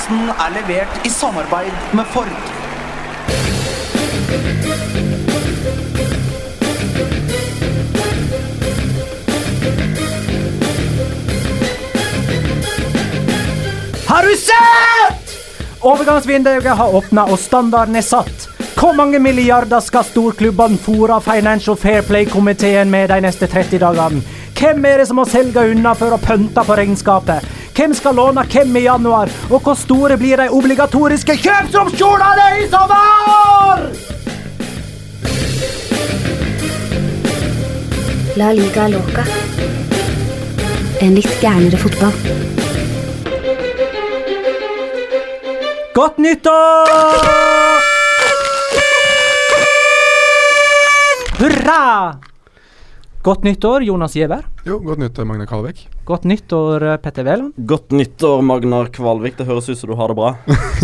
Podkasten er levert i samarbeid med Ford. Har du sett?! Overgangsvinduet har åpna og standarden er satt. Hvor mange milliarder skal storklubbene fôre Financial Fair Play-komiteen med de neste 30 dagene? Hvem er det som må selge unna for å pønte på regnskapet? Hvem skal låne hvem i januar? Og hvor store blir de obligatoriske kjøpsromskjolene i sommer?! La liga loca. En litt gærnere fotball. Godt nyttår! Hurra! Godt nyttår, Jonas Giæver. Jo, godt nyttår, Magnar Kvalvik. Godt nyttår, eh, Petter Wæland. Godt nyttår, Magnar Kvalvik. Det høres ut som du har det bra.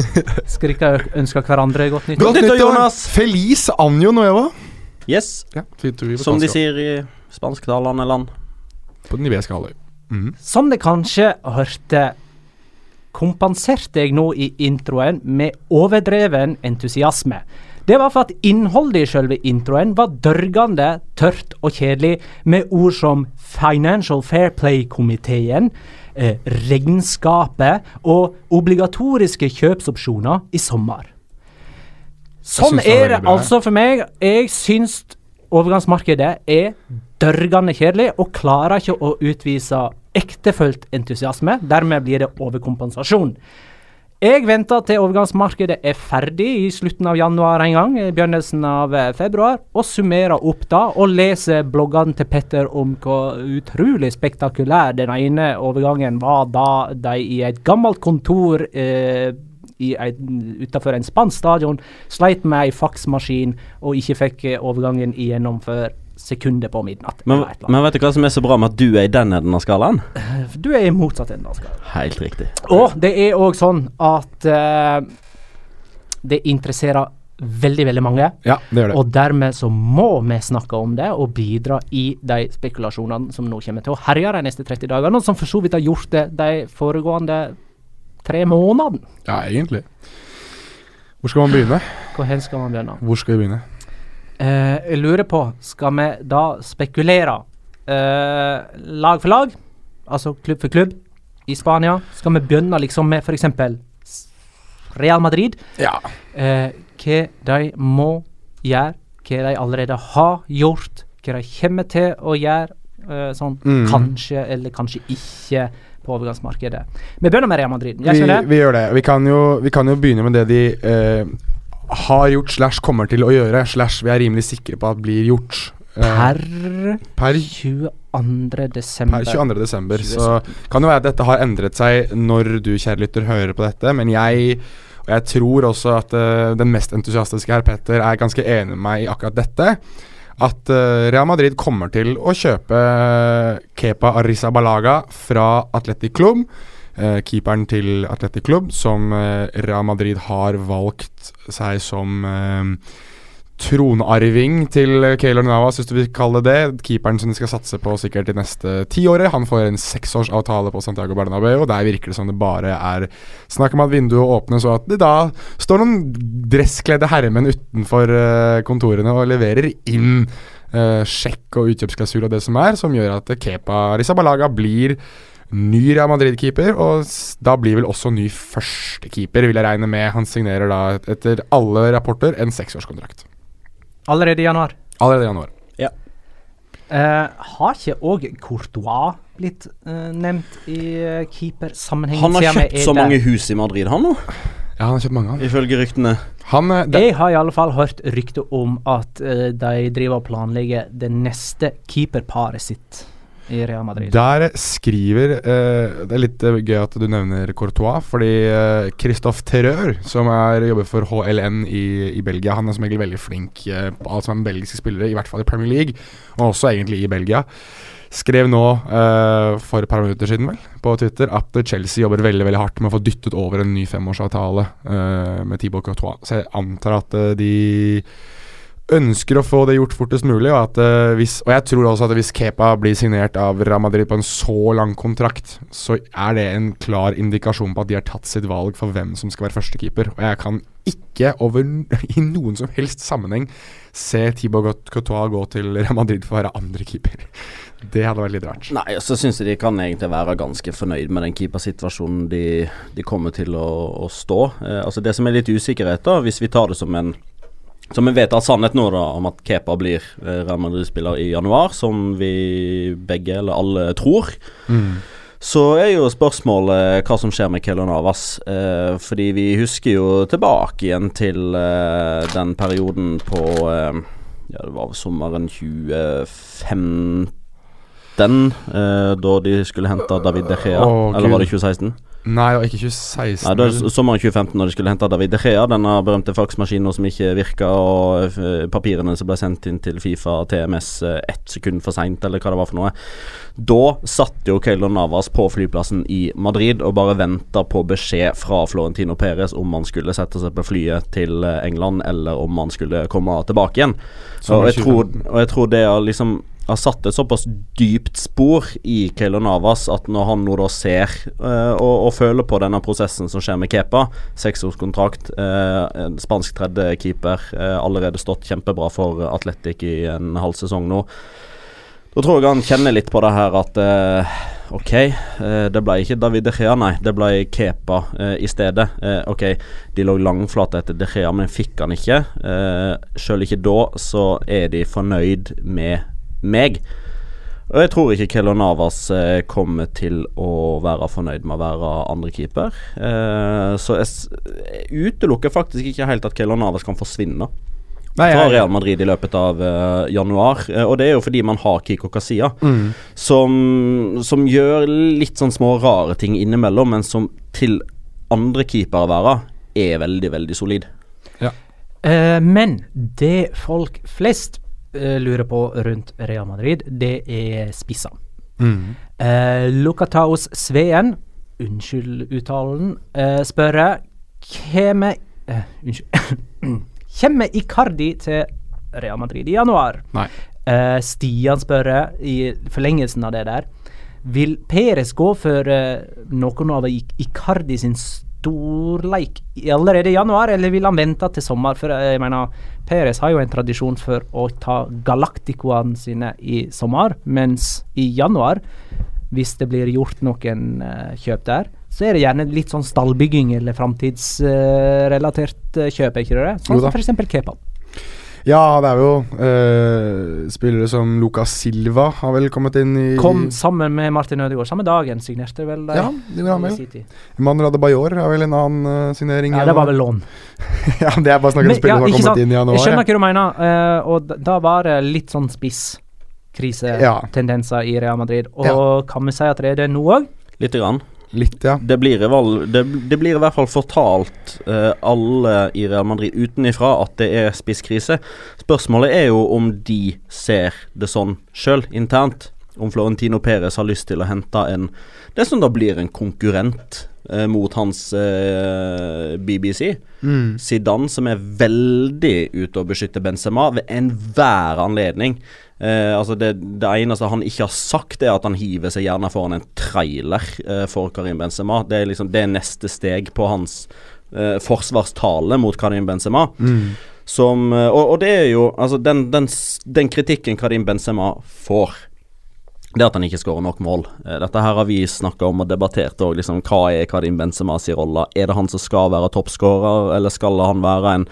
Skal dere ønske hverandre godt nyttår? Godt nyttår, Jonas. Feliz año nuevo! Yes, Ja, som de sier i spansktalende land. På den iberiske halvøy. Mm. Som dere kanskje hørte, kompenserte jeg nå i introen med overdreven entusiasme. Det var for at innholdet i selve introen var dørgende, tørt og kjedelig, med ord som Financial Fair Play-komiteen, eh, regnskapet og obligatoriske kjøpsopsjoner i sommer. Sånn er det altså for meg. Jeg syns overgangsmarkedet er dørgende kjedelig og klarer ikke å utvise ektefølt entusiasme. Dermed blir det overkompensasjon. Jeg venter til overgangsmarkedet er ferdig i slutten av januar en gang, i begynnelsen av eh, februar, og summerer opp da, og leser bloggene til Petter om hvor utrolig spektakulær den ene overgangen var da de i et gammelt kontor eh, utenfor en spansk stadion sleit med ei faksmaskin og ikke fikk eh, overgangen igjennom før sekundet på midnatt. Men, men vet du hva som er så bra med at du er i den enden av skalaen? Du er i motsatt ende av skalaen. Helt riktig. Og det er òg sånn at uh, det interesserer veldig, veldig mange. Ja, det gjør det. Og dermed så må vi snakke om det og bidra i de spekulasjonene som nå kommer til å herje de neste 30 dagene, og som for så vidt har gjort det de foregående tre månedene. Ja, egentlig. Hvor skal man begynne? Hvor hen skal man begynne? Hvor skal vi begynne? Eh, jeg lurer på, skal vi da spekulere eh, lag for lag, altså klubb for klubb, i Spania? Skal vi begynne liksom med f.eks. Real Madrid? Ja. Eh, hva de må gjøre, hva de allerede har gjort, hva de kommer til å gjøre, eh, sånn Mm. kanskje eller kanskje ikke på overgangsmarkedet. Vi begynner med Real Madrid. Vi, Jeg vi gjør det. Vi kan, jo, vi kan jo begynne med det de eh, har gjort slash kommer til å gjøre, slash vi er rimelig sikre på at blir gjort. Eh, Per per 22. desember. Per 22. desember. Så kan det være at dette har endret seg når du, kjære lytter, hører på dette, men jeg og jeg tror også at uh, den mest entusiastiske herr Petter er ganske enig med meg i akkurat dette. At uh, Real Madrid kommer til å kjøpe Kepa Arrizabalaga fra Atletic Club. Eh, keeperen til Atletic Club, som eh, Real Madrid har valgt seg som eh, tronarving til Keylor Navas, hvis du vil kalle det. Keeperen som de skal satse på sikkert de neste ti året. Han får en seksårsavtale på Santiago Bernabeu, og der virker det som det bare er snakk om at vinduet åpnes, og at det da står noen dresskledde herremenn utenfor kontorene og leverer inn uh, sjekk og utkjøpsklausul og det som er, som gjør at Kepa Rizabalaga blir ny Real Madrid-keeper, og da blir vel også ny førstekeeper, vil jeg regne med. Han signerer da, etter alle rapporter, en seksårskontrakt. Allerede i januar. Allerede i januar. Eh, har ikke òg Courtois blitt uh, nevnt i uh, keepersammenheng? Han har kjøpt så mange hus i Madrid, han nå, Ja, han har kjøpt mange, han. ifølge ryktene. Han, eh, det, Jeg har i alle fall hørt rykte om at uh, de driver og planlegger det neste keeperparet sitt i Real Madrid. Der skriver eh, Det er litt eh, gøy at du nevner Courtois, fordi eh, Christophe Terreur, som er, jobber for HLN i, i Belgia, han er som regel veldig flink eh, på alt som er belgiske spillere, i hvert fall i Premier League, og også egentlig i Belgia. Skrev nå eh, for et par minutter siden vel på Twitter at Chelsea jobber veldig veldig hardt med å få dyttet over en ny femårsavtale eh, med Thibaut Courtois. Så jeg antar at eh, de ønsker å få det gjort fortest mulig. Og, at, uh, hvis, og jeg tror også at hvis Kepa blir signert av Real Madrid på en så lang kontrakt, så er det en klar indikasjon på at de har tatt sitt valg for hvem som skal være førstekeeper. Og jeg kan ikke over, i noen som helst sammenheng se Thibaut Courtois gå til Real Madrid for å være andrekeeper. Det hadde vært litt rart. Nei, så syns jeg de kan egentlig være ganske fornøyd med den keepersituasjonen de, de kommer til å, å stå. Eh, altså Det som er litt usikkerhet, da, hvis vi tar det som en så vi vet av sannhet nå da om at Kepa blir eh, Real Madrid-spiller i januar, som vi begge, eller alle, tror. Mm. Så er jo spørsmålet hva som skjer med Keylor Navas. Eh, fordi vi husker jo tilbake igjen til eh, den perioden på eh, Ja, det var sommeren 2015. Eh, da de skulle hente David De Gea. Oh, eller var det 2016? Nei, var ikke 2016. Nei, det var sommeren 2015 når de skulle hente David De Gea, denne berømte faksmaskinen som ikke virka, og eh, papirene som ble sendt inn til Fifa og TMS eh, ett sekund for seint, eller hva det var for noe. Da satt jo Keylor Navas på flyplassen i Madrid og bare venta på beskjed fra Florentino Perez om han skulle sette seg på flyet til eh, England, eller om han skulle komme tilbake igjen. Og jeg, tror, og jeg tror det har liksom har satt et såpass dypt spor i Keylor Navas at når han nå da ser eh, og, og føler på denne prosessen som skjer med Kepa, seksårskontrakt, uh, spansk tredjekeeper, uh, allerede stått kjempebra for Atletic i en halv sesong nå. Da tror jeg han kjenner litt på det her at eh, Ok, eh, det ble ikke David De Gea, nei. Det ble Kepa eh, i stedet. Ok, de lå langflate etter De Gea, men fikk han ikke. selv ikke da, så er de fornøyd med meg. Og jeg tror ikke Kello Navas eh, kommer til å være fornøyd med å være andrekeeper. Eh, så jeg, s- jeg utelukker faktisk ikke helt at Kello Navas kan forsvinne Nei, fra Real Madrid i løpet av eh, januar. Eh, og det er jo fordi man har Kiko Kasia, Mm. som, som gjør litt sånn små rare ting innimellom, men som til andre keepere være, er veldig, veldig solid. Eh, men det folk flest lurer på rundt Real Madrid, det er spisser. Mm. Uh, Lukataos Sveen, unnskyld uttalen, uh, spør Kommer uh, Unnskyld. Kommer Icardi til Real Madrid i januar? Eh, Stian spør i forlengelsen av det der Vil Peres gå for eh, noen av Icardi sin storleik allerede i januar, eller vil han vente til sommer? For eh, jeg mener, Peres har jo en tradisjon for å ta Galacticoene sine i sommer, mens i januar, hvis det blir gjort noen eh, kjøp der, så er det gjerne litt sånn stallbygging eller framtidsrelatert uh, kjøp, er ikke det? Sånn som f.eks. Kepa. Ja, det er jo uh, spillere som Lucas Silva har vel kommet inn i Kom sammen med Martin Ødegaard samme dagen, signerte vel de? Ja, det var med. Manuel Adebayor er vel en annen uh, signering. Ja, det var vel lån. ja, det er bare snakk om Men, spillere ja, som har kommet sant? inn i januar. Jeg skjønner ja. hva du mener, uh, og da, da var det litt sånn spisskrisetendenser i Real Madrid. Og Ja. kan vi si at det er det nå òg? Lite grann. Litt, ja. Det blir, det, det blir i hvert fall fortalt uh, alle i Real Madrid utenifra at det er spisskrise. Spørsmålet er jo om de ser det sånn sjøl, internt. Om Florentino Perez har lyst til å hente en Det som da blir en konkurrent eh, mot hans eh, BBC. Mm. Zidane, som er veldig ute og beskytter Benzema ved enhver anledning. Eh, altså det, det eneste han ikke har sagt, er at han hiver seg gjerne foran en trailer eh, for Karim Benzema. Det er liksom det er neste steg på hans eh, forsvarstale mot Karim Benzema. Mm. Som, eh, og, og det er jo Altså, den, den, den kritikken Karim Benzema får det at han ikke skårer nok mål. Eh, Dette her har vi snakka om og debattert òg. Liksom, hva er Karim Benzema sin rolle? Er det han som skal være toppskårer, eller skal han være en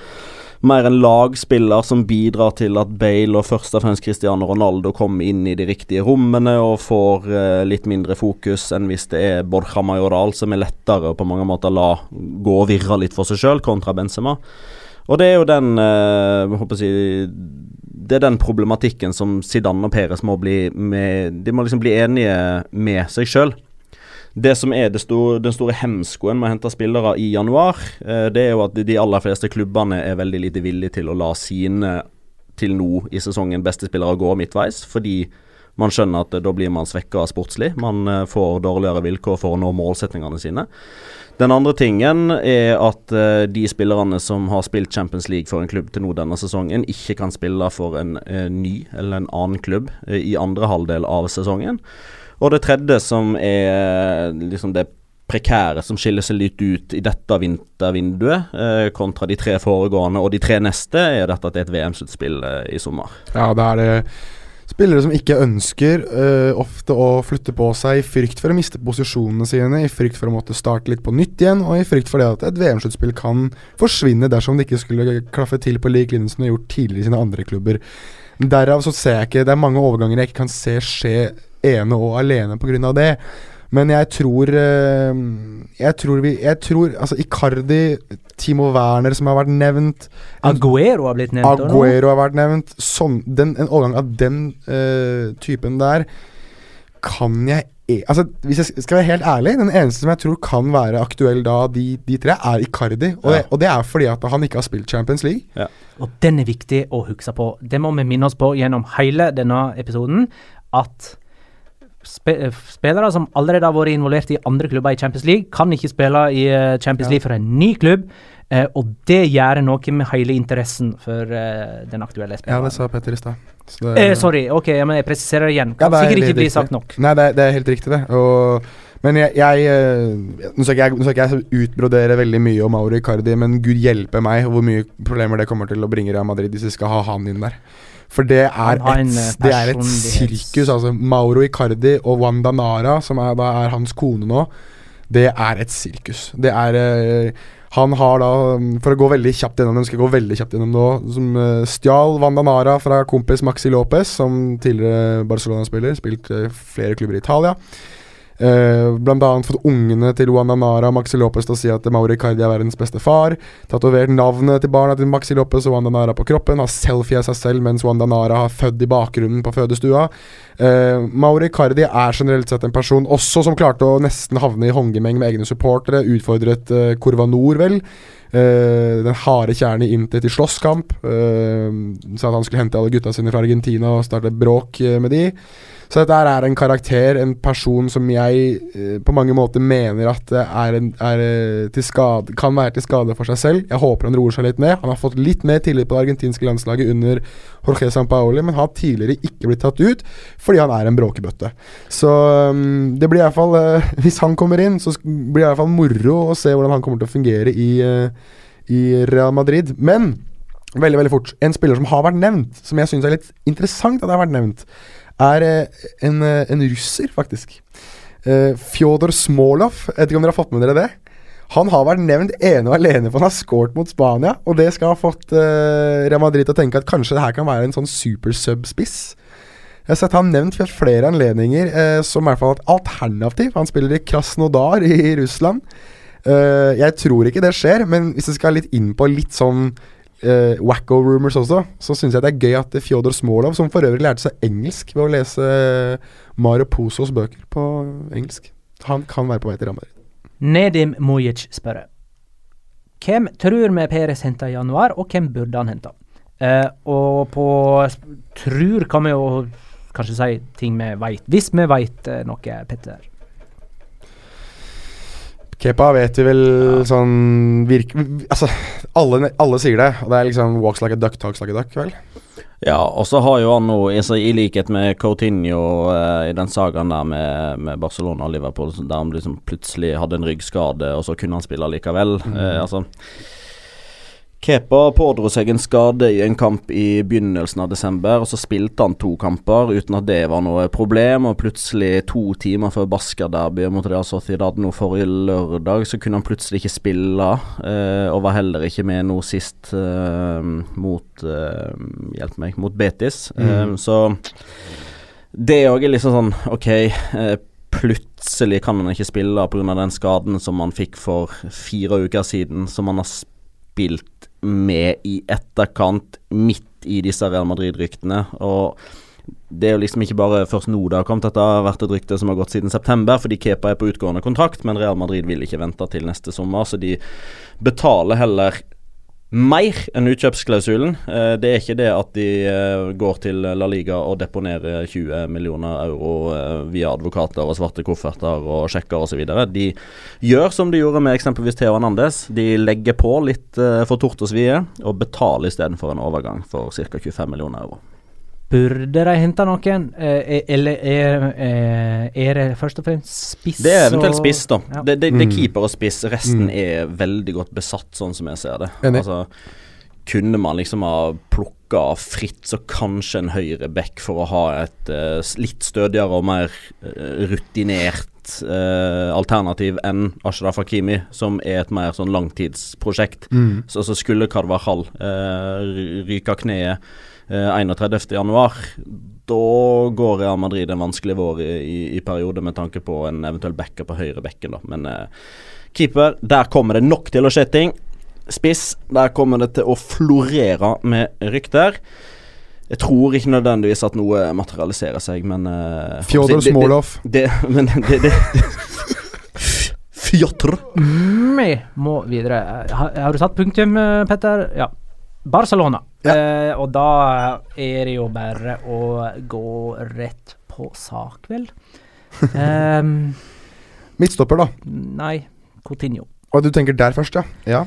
mer en lagspiller som bidrar til at Bale og først og fremst Cristiano Ronaldo kommer inn i de riktige rommene og får eh, litt mindre fokus enn hvis det er Borja Majoral, som er lettere å på mange måter la gå og virre litt for seg sjøl, kontra Benzema. Og det er jo den eh, håper jeg, Det er den problematikken som Zidane og Perez må bli med, De må liksom bli enige med seg sjøl. Det som er det store, den store hemskoen med å hente spillere i januar, eh, det er jo at de aller fleste klubbene er veldig lite villige til å la sine til nå i sesongen beste spillere gå midtveis, fordi Man skjønner at eh, da blir man svekka sportslig. Man eh, får dårligere vilkår for å nå målsettingene sine. Den andre tingen er at eh, de spillerne som har spilt Champions League for en klubb til nå denne sesongen, ikke kan spille for en ny eller en annen klubb i andre halvdel av sesongen. Og det tredje, som er liksom det prekære som skiller seg litt ut i dette vintervinduet, kontra de tre foregående og de tre neste, er dette at det er et VM-sluttspill i sommer. Ja, det er det spillere som ikke ønsker uh, ofte å flytte på seg i frykt for å miste posisjonene sine, i frykt for å måtte starte litt på nytt igjen, og i frykt for det at et VM-sluttspill kan forsvinne dersom det ikke skulle klaffe til på lik linje som det har gjort tidligere i sine andre klubber. Derav så ser jeg ikke Det er mange overganger jeg ikke kan se skje ene og alene pga. det. Men jeg tror øh, Jeg tror vi Jeg tror Altså Icardi, Timo Werner som har vært nevnt Aguero har blitt nevnt. Aguero har vært nevnt. Sånn, den, en overgang av den uh, typen der kan jeg e Altså, Hvis jeg skal være helt ærlig, den eneste som jeg tror kan være aktuell da, de, de tre, er Icardi. Og, Ja. det, og det er fordi at han ikke har spilt Champions League. Og den er viktig å huske på. Det må vi minne oss på gjennom hele denne episoden. At eh, spillere som allerede har vært involvert i andre klubber i Champions League, kan ikke spille i eh, Champions Ja. League for en ny klubb. eh, og det gjør noe med hele interessen for eh, den aktuelle Ja, det sa Petter i stad. Eh, sorry, ok, ja, men jeg presiserer igjen. Ja, Kan er sikkert ikke bli sagt nok. Nei, det, er- det er helt riktig, det. Og, men jeg, jeg eh, Nå skal ikke jeg, jeg utbrodere veldig mye om Mauro Icardi, men gud hjelpe meg hvor mye problemer det kommer til å bringe Real Madrid hvis vi skal ha han inn der. For det er, et, eh, det er et sirkus. Altså Mauro Icardi og Wanda Nara, som er, da er hans kone nå, det er et sirkus. Det er eh, Han har da, for å gå veldig kjapt gjennom den, skal jeg gå veldig kjapt gjennom nå, som eh, stjal Wanda Nara fra kompis Maxi Lopez, som tidligere Barcelona-spiller, spilt flere klubber i Italia. Uh, annet fått ungene til Juan Nara og Maxi Lopez til å si at Mauri Cardi er verdens beste far. Tatovert navnet til barna til Maxi Lopez og Juan Nara på kroppen. Har selfie av seg selv mens Juan Nara har født i bakgrunnen på fødestua. Uh, Mauri Cardi er generelt sett en person også som klarte å nesten havne i håndgemeng med egne supportere. Utfordret uh, Kurva Nord, vel. Uh, den harde kjernen i Inter til slåsskamp. Uh, sa at han skulle hente alle gutta sine fra Argentina og starte bråk eh, med de. Så dette er en karakter, en person som jeg eh, på mange måter mener at er, en, er eh, skade, kan være til skade for seg selv. Jeg håper han roer seg litt ned. Han har fått litt mer tillit på det argentinske landslaget under Jorge Sampaoli, men har tidligere ikke blitt tatt ut fordi han er en bråkebøtte. Så um, det blir iallfall eh, Hvis han kommer inn, så blir det i hvert fall moro å se hvordan han kommer til å fungere i, i Real Madrid. Men veldig veldig fort, en spiller som har vært nevnt, som jeg syns er litt interessant at det har vært nevnt, er eh, en, eh, en russer, faktisk. Uh, Fjodor Smolov. Jeg vet ikke om dere har fått med dere det? Han har vært nevnt ene og alene for han har scoret mot Spania, og det skal ha fått uh, Real Madrid til å tenke at kanskje det her kan være en sånn super sub-spiss. Jeg har sett han nevnt ved flere anledninger uh, som i hvert fall et alternativ. Han spiller i Krasnodar i Russland. Uh, jeg tror ikke det skjer, men hvis vi skal litt inn på litt sånn eh, wacko rumors også, så syns jeg det er gøy at Fjodor Smolov, som for øvrig lærte seg engelsk ved å lese Mario Pozos bøker på engelsk, han kan være på vei til Real. Nedim Mujic spør Hvem tror vi Peres henta i januar, og hvem burde han hente? Uh, og på tror kan vi jo kanskje si ting vi veit, hvis vi veit uh, noe, Petter. Kepa vet vi vel sånn virke, Altså, alle, alle sier det, og det er liksom walks like a duck, talks like a duck, vel? Ja, og så har jo han nå, altså, i likhet med Coutinho eh, i den sagaen der med, med Barcelona og Liverpool, der han liksom plutselig hadde en ryggskade, og så kunne han spille likevel. Eh, altså Kepa pådro seg en skade i en kamp i begynnelsen av desember, og så spilte han to kamper uten at det var noe problem, og plutselig to timer før Baska-derbyet mot Real Sociedad nå forrige lørdag, så kunne han plutselig ikke spille, eh, og var heller ikke med nå sist eh, mot eh, Hjelp meg, mot Betis. Eh, så det òg er liksom sånn Ok, eh, plutselig kan han ikke spille pga. den skaden som han fikk for fire uker siden, som han har spilt med i etterkant, midt i disse Real Madrid-ryktene. Og det er jo liksom ikke bare først nå det har kommet, dette har vært et rykte som har gått siden september, fordi Kepa er på utgående kontrakt, men Real Madrid vil ikke vente til neste sommer, så de betaler heller mer enn utkjøpsklausulen. Eh, det er ikke det at de eh, går til La Liga og deponerer 20 millioner euro eh, via advokater og svarte kofferter og sjekker osv. De gjør som de gjorde med eksempelvis Theo Anandes. De legger på litt for tort og svie, og betaler istedenfor en overgang for ca. 25 millioner euro. Burde de hente noen, eh, eller er, eh, er det først og fremst spiss? Det er eventuelt spiss, da. Ja. Det, det, det er Mm. keeper og spiss. Resten Mm. er veldig godt besatt, sånn som jeg ser det. Enig. Altså, kunne man liksom ha plukka fritt, så kanskje en høyre back for å ha et uh, litt stødigere og mer eh, rutinert Uh, alternativ enn Ashraf Hakimi, som er et mer sånn langtidsprosjekt. Mm. Så, så skulle Karvahal eh, ry- ryke av kneet eh, 31. januar, da går Real Madrid en vanskelig vår i, i, i periode med tanke på en eventuell backer på høyre bekken. da. Men eh, keeper, der kommer det nok til å skje ting. Spiss, der kommer det til å florere med rykter. Jeg tror ikke nødvendigvis at noe materialiserer seg, men uh, Fjodor Smolov. Det, men det, det, Fjotr. Vi må videre. Har, har du satt punktum, eh, Petter? Ja. Barcelona. Eh, og da er det jo bare å gå rett på sak, vel. Um, Midtstopper, da. nei, Coutinho. Og du tenker der først, ja? Ja,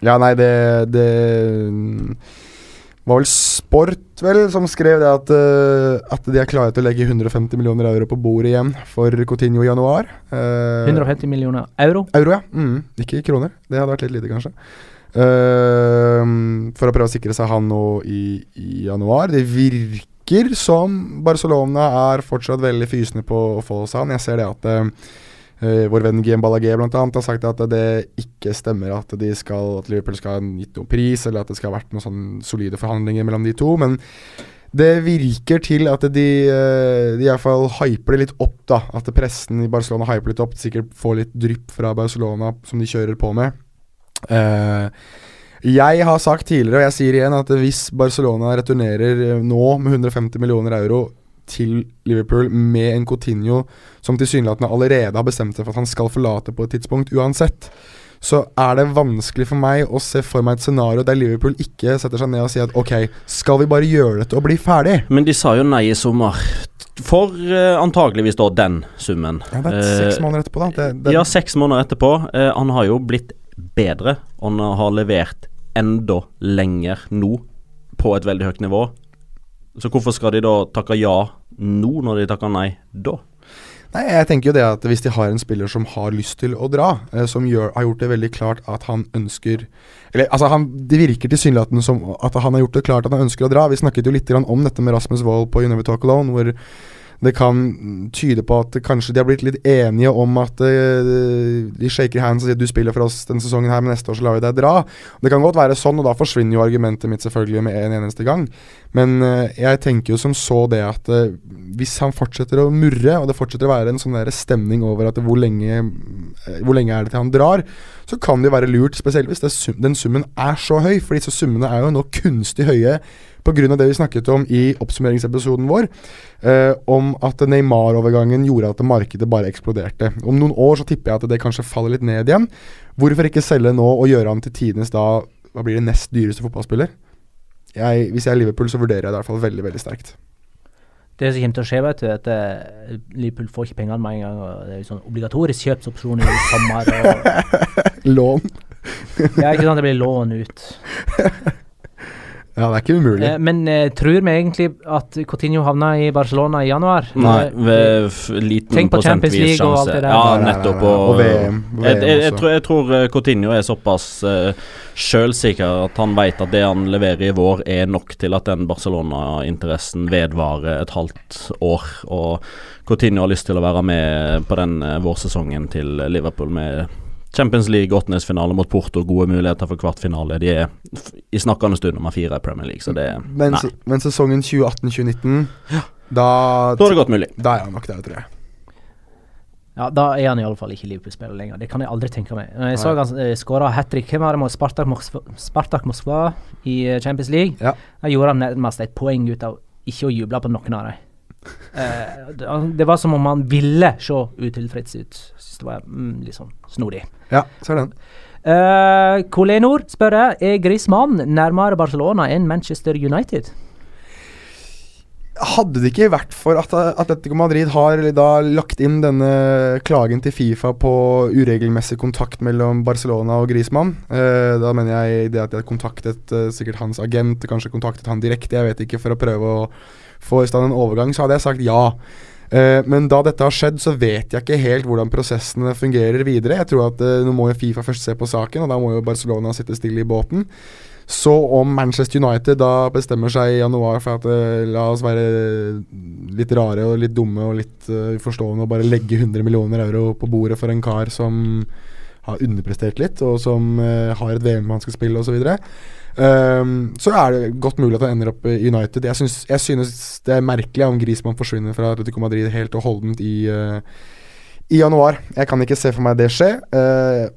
ja nei, det, det var vel Sport vel som skrev det at, uh, at de er klare til å legge 150 millioner euro på bordet igjen for Coutinho i januar. Uh, 150 millioner euro. Euro, ja. Mm, ikke kroner. Det hadde vært litt lite, kanskje. Eh, for å prøve å sikre seg han nå i, i januar. Det virker som Barcelona er fortsatt veldig fysende på å få seg han. Jeg ser det at eh, vår venn Guillaume Ballagé annet har sagt at det ikke stemmer at, de skal, at Liverpool skal ha gitt noen pris, eller at det skal ha vært noen sånn solide forhandlinger mellom de to. Men det virker til at de, eh, de i hvert fall hyper det litt opp, da. At pressen i Barcelona hyper litt opp. Sikkert får litt drypp fra Barcelona som de kjører på med. Eh, jeg har sagt tidligere, og jeg sier igjen, at hvis Barcelona returnerer eh, nå med 150 millioner euro til Liverpool med en Coutinho som tilsynelatende allerede har bestemt seg for at han skal forlate på et tidspunkt uansett, så er det vanskelig for meg å se for meg et scenario der Liverpool ikke setter seg ned og sier at ok, skal vi bare gjøre dette og bli ferdig? Men de sa jo nei i sommer. For uh, antageligvis da den summen. Ja, det er seks måneder etterpå, da. Det, det, Ja, seks måneder etterpå. Uh, han har jo blitt bedre. Han har levert enda lenger nå, på et veldig høyt nivå. Så hvorfor skal de da takke ja nå, når de takker nei da? Nei, jeg tenker jo det at hvis de har en spiller som har lyst til å dra, eh, som gjør, har gjort det veldig klart at han ønsker Eller altså, han, det virker tilsynelatende som at han har gjort det klart at han ønsker å dra. Vi snakket jo litt om dette med Rasmus Wold på Univer Talk Alone, hvor det kan tyde på at kanskje de har blitt litt enige om at uh, de shaker hands og sier du spiller for oss denne sesongen her, men neste år så lar vi deg dra. Det kan godt være sånn, og da forsvinner jo argumentet mitt selvfølgelig med en eneste gang. Men uh, jeg tenker jo som så det at uh, hvis han fortsetter å murre, og det fortsetter å være en sånn der stemning over at hvor lenge, hvor lenge er det til han drar, så kan det jo være lurt, spesielt hvis sum, den summen er så høy. For disse summene er jo nå kunstig høye pga. det vi snakket om i oppsummeringsepisoden vår, eh, om at Neymar-overgangen gjorde at markedet bare eksploderte. Om noen år så tipper jeg at det kanskje faller litt ned igjen. Hvorfor ikke selge nå og gjøre han til tidenes da Hva blir det nest dyreste fotballspiller? Jeg, hvis jeg er Liverpool, så vurderer jeg det i hvert fall veldig veldig sterkt. Det som kommer til å skje, vet du, er at eh, Liverpool får ikke pengene med en gang. og Det er jo sånn obligatorisk kjøpsopsjon i sommer. Og, Lån. ja, ikke sant, det blir lån ut. Ja, det er ikke umulig. Eh, men eh, tror vi egentlig at Coutinho havna i Barcelona i januar? Nei, Eh, ved f liten Tenk på Champions prosentvis sjanse. og alt det der. Ja, nettopp. Og, Og VM. VM jeg, jeg, jeg, tror, jeg tror eh, Coutinho er såpass uh, sjølsikker at han vet at det han leverer i vår, er nok til at den Barcelona-interessen vedvarer et halvt år. Og Coutinho har lyst til å være med på den uh, vårsesongen til Liverpool med Champions League, åttendelsfinale mot Porto, gode muligheter for kvartfinale. De er i snakkende stund nummer fire i Premier League, så det Men, Nei. men sesongen 2018-2019, da, Da er det godt mulig. da er han nok der, tror jeg. Ja, Da er han iallfall ikke Liverpool-spiller lenger. Det kan jeg aldri tenke meg. Når jeg så han uh, skåra hat trick Hvem var det mot Spartak Moskva, Spartak Moskva i eh, Champions League? Ja. Da gjorde han nærmest et poeng ut av ikke å juble på noen av dem. Eh, det, det var som om han ville se utilfreds ut. Synes det var mm, litt sånn snodig. Ja, ser den. Uh, spør jeg, er Griezmann nærmere Barcelona enn Manchester United? Hadde det ikke vært for at Atletico Madrid har da lagt inn denne klagen til Fifa på uregelmessig kontakt mellom Barcelona og Griezmann eh, Da mener jeg det at de har kontaktet eh, sikkert hans agent, kanskje kontaktet han direkte, jeg vet ikke, for å prøve å få i stand en overgang, så hadde jeg sagt ja. Eh, men da dette har skjedd, så vet jeg ikke helt hvordan prosessene fungerer videre. Jeg tror at uh, Nå må jo Fifa først se på saken, og da må jo Barcelona sitte stille i båten. Så om Manchester United da bestemmer seg i januar for at uh, la oss være litt rare og litt dumme og litt uforstående og bare legge 100 millioner euro på bordet for en kar som har underprestert litt, og som har et VM han skal spille osv., um, så er det godt mulig at han ender opp i United. Jeg synes, jeg synes det er merkelig om Griezmann forsvinner fra Atletico Madrid helt og holdent i i januar. Jeg kan ikke se for meg det skje,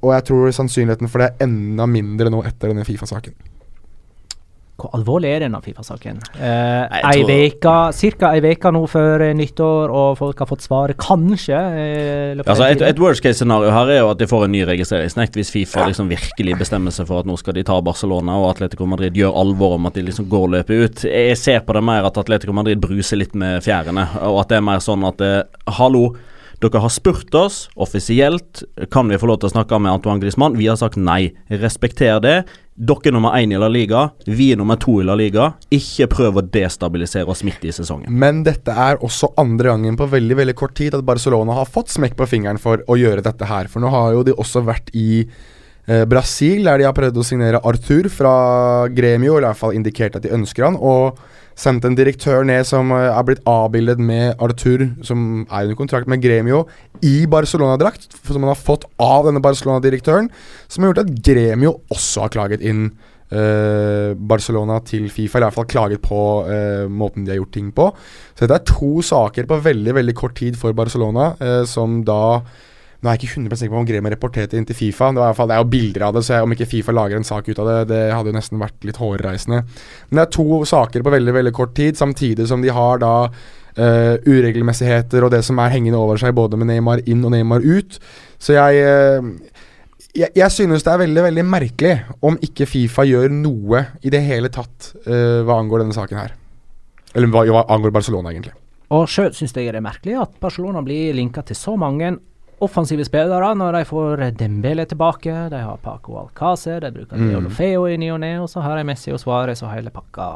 og jeg tror sannsynligheten for det er enda mindre nå etter denne Fifa-saken. Hvor alvorlig er denne Fifa-saken? Eh, ei veka, Ca. ei uke nå før eh, nyttår, og folk har fått svaret, kanskje? Eh, altså et, et worst case-scenario her er jo at de får en ny registreringsnekt, hvis Fifa liksom virkelig bestemmer seg for at nå skal de ta Barcelona, og Atletico Madrid gjør alvor om at de liksom går løpet ut. Jeg ser på det mer at Atletico Madrid bruser litt med fjærene, og at det er mer sånn at eh, hallo. Dere har spurt oss offisielt kan vi få lov til å snakke med Antoine Griezmann. Vi har sagt nei. Respekter det. Dere er nummer én i La Liga, vi er nummer to i La Liga. Ikke prøv å destabilisere oss midt i sesongen. Men dette er også andre gangen på veldig veldig kort tid at Barcelona har fått smekk på fingeren for å gjøre dette her. For nå har jo de også vært i eh, Brasil, der de har prøvd å signere Arthur fra Gremio, eller i hvert fall indikert at de ønsker han. og sendt en direktør ned som uh, er blitt avbildet med Arthur, som er under kontrakt med Gremio, i Barcelona-drakt, som han har fått av denne Barcelona-direktøren, som har gjort at Gremio også har klaget inn uh, Barcelona til Fifa, eller i hvert fall klaget på uh, måten de har gjort ting på. Så dette er to saker på veldig, veldig kort tid for Barcelona, som da nå er jeg ikke 100 sikker på om Grema rapporterte inn til Fifa. Det, fall, det, er jo bilder av det, så jeg, om ikke Fifa lager en sak ut av det, det hadde jo nesten vært litt hårreisende. Men det er to saker på veldig veldig kort tid, samtidig som de har da uh, uregelmessigheter og det som er hengende over seg, både med Neymar inn og Neymar ut. Så jeg, uh, jeg, jeg synes det er veldig veldig merkelig om ikke Fifa gjør noe i det hele tatt uh, hva angår denne saken her. Eller hva, hva angår Barcelona, egentlig. Og sjøl syns jeg det er merkelig at Barcelona blir linka til så mange offensive spillere når de får Dembele tilbake. De har Paco Alcácer, de bruker mm. Leolofeo i ny og ne, og så har de Messi og Suárez og hele pakka.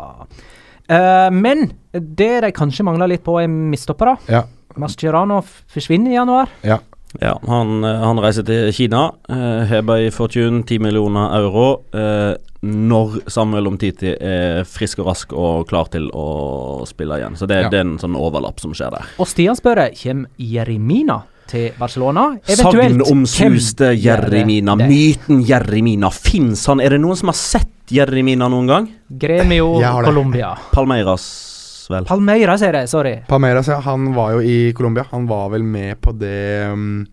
Uh, men det de kanskje mangler litt på, er midtstoppere. Ja. Mascherano forsvinner i januar. Ja. Ja, han, eh, han, reiser til Kina. Uh, Hebei Fortune, 10 millioner euro. Uh, når Samuel Omtiti er frisk og rask og klar til å spille igjen. Så det, ja. det er en sånn overlapp som skjer der. Og Stian spør kommer Jeremina til Barcelona. Sagnomsuste Jeremina. Myten Jeremina. Fins han? Er det noen som har sett Jeremina noen gang? Gremio Colombia. Palmeiras, vel. Palmeiras er det, sorry. Palmeiras, ja. Han var jo i Colombia. Han var vel med på det um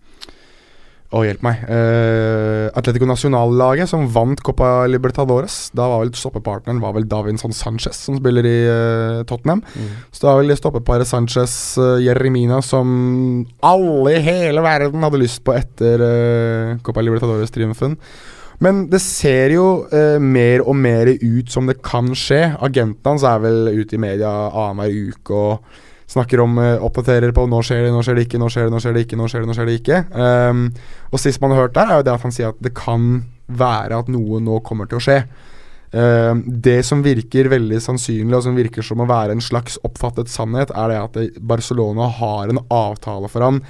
å, hjelp meg. Uh, Atletico Nacional-laget som vant Copa Libertadores. Da var vel stoppepartneren var vel Davinson Sanchez, som spiller i uh, Tottenham. Mm. Så da var vel stoppeparet Sanchez uh, Jeremina som alle i hele verden hadde lyst på etter uh, Copa Libertadores-triumfen. Men det ser jo mer og mer ut som det kan skje. Agenten hans er vel ute i media annenhver uke og snakker om uh, oppdaterer på 'nå skjer det, nå skjer det ikke', 'nå skjer det, nå skjer det ikke', nå skjer det, nå skjer det ikke. Um, og sist man har hørt der, er jo det at han sier at det kan være at noe nå kommer til å skje. Um, det som virker veldig sannsynlig, og som virker som å være en slags oppfattet sannhet, er det at Barcelona har en avtale for han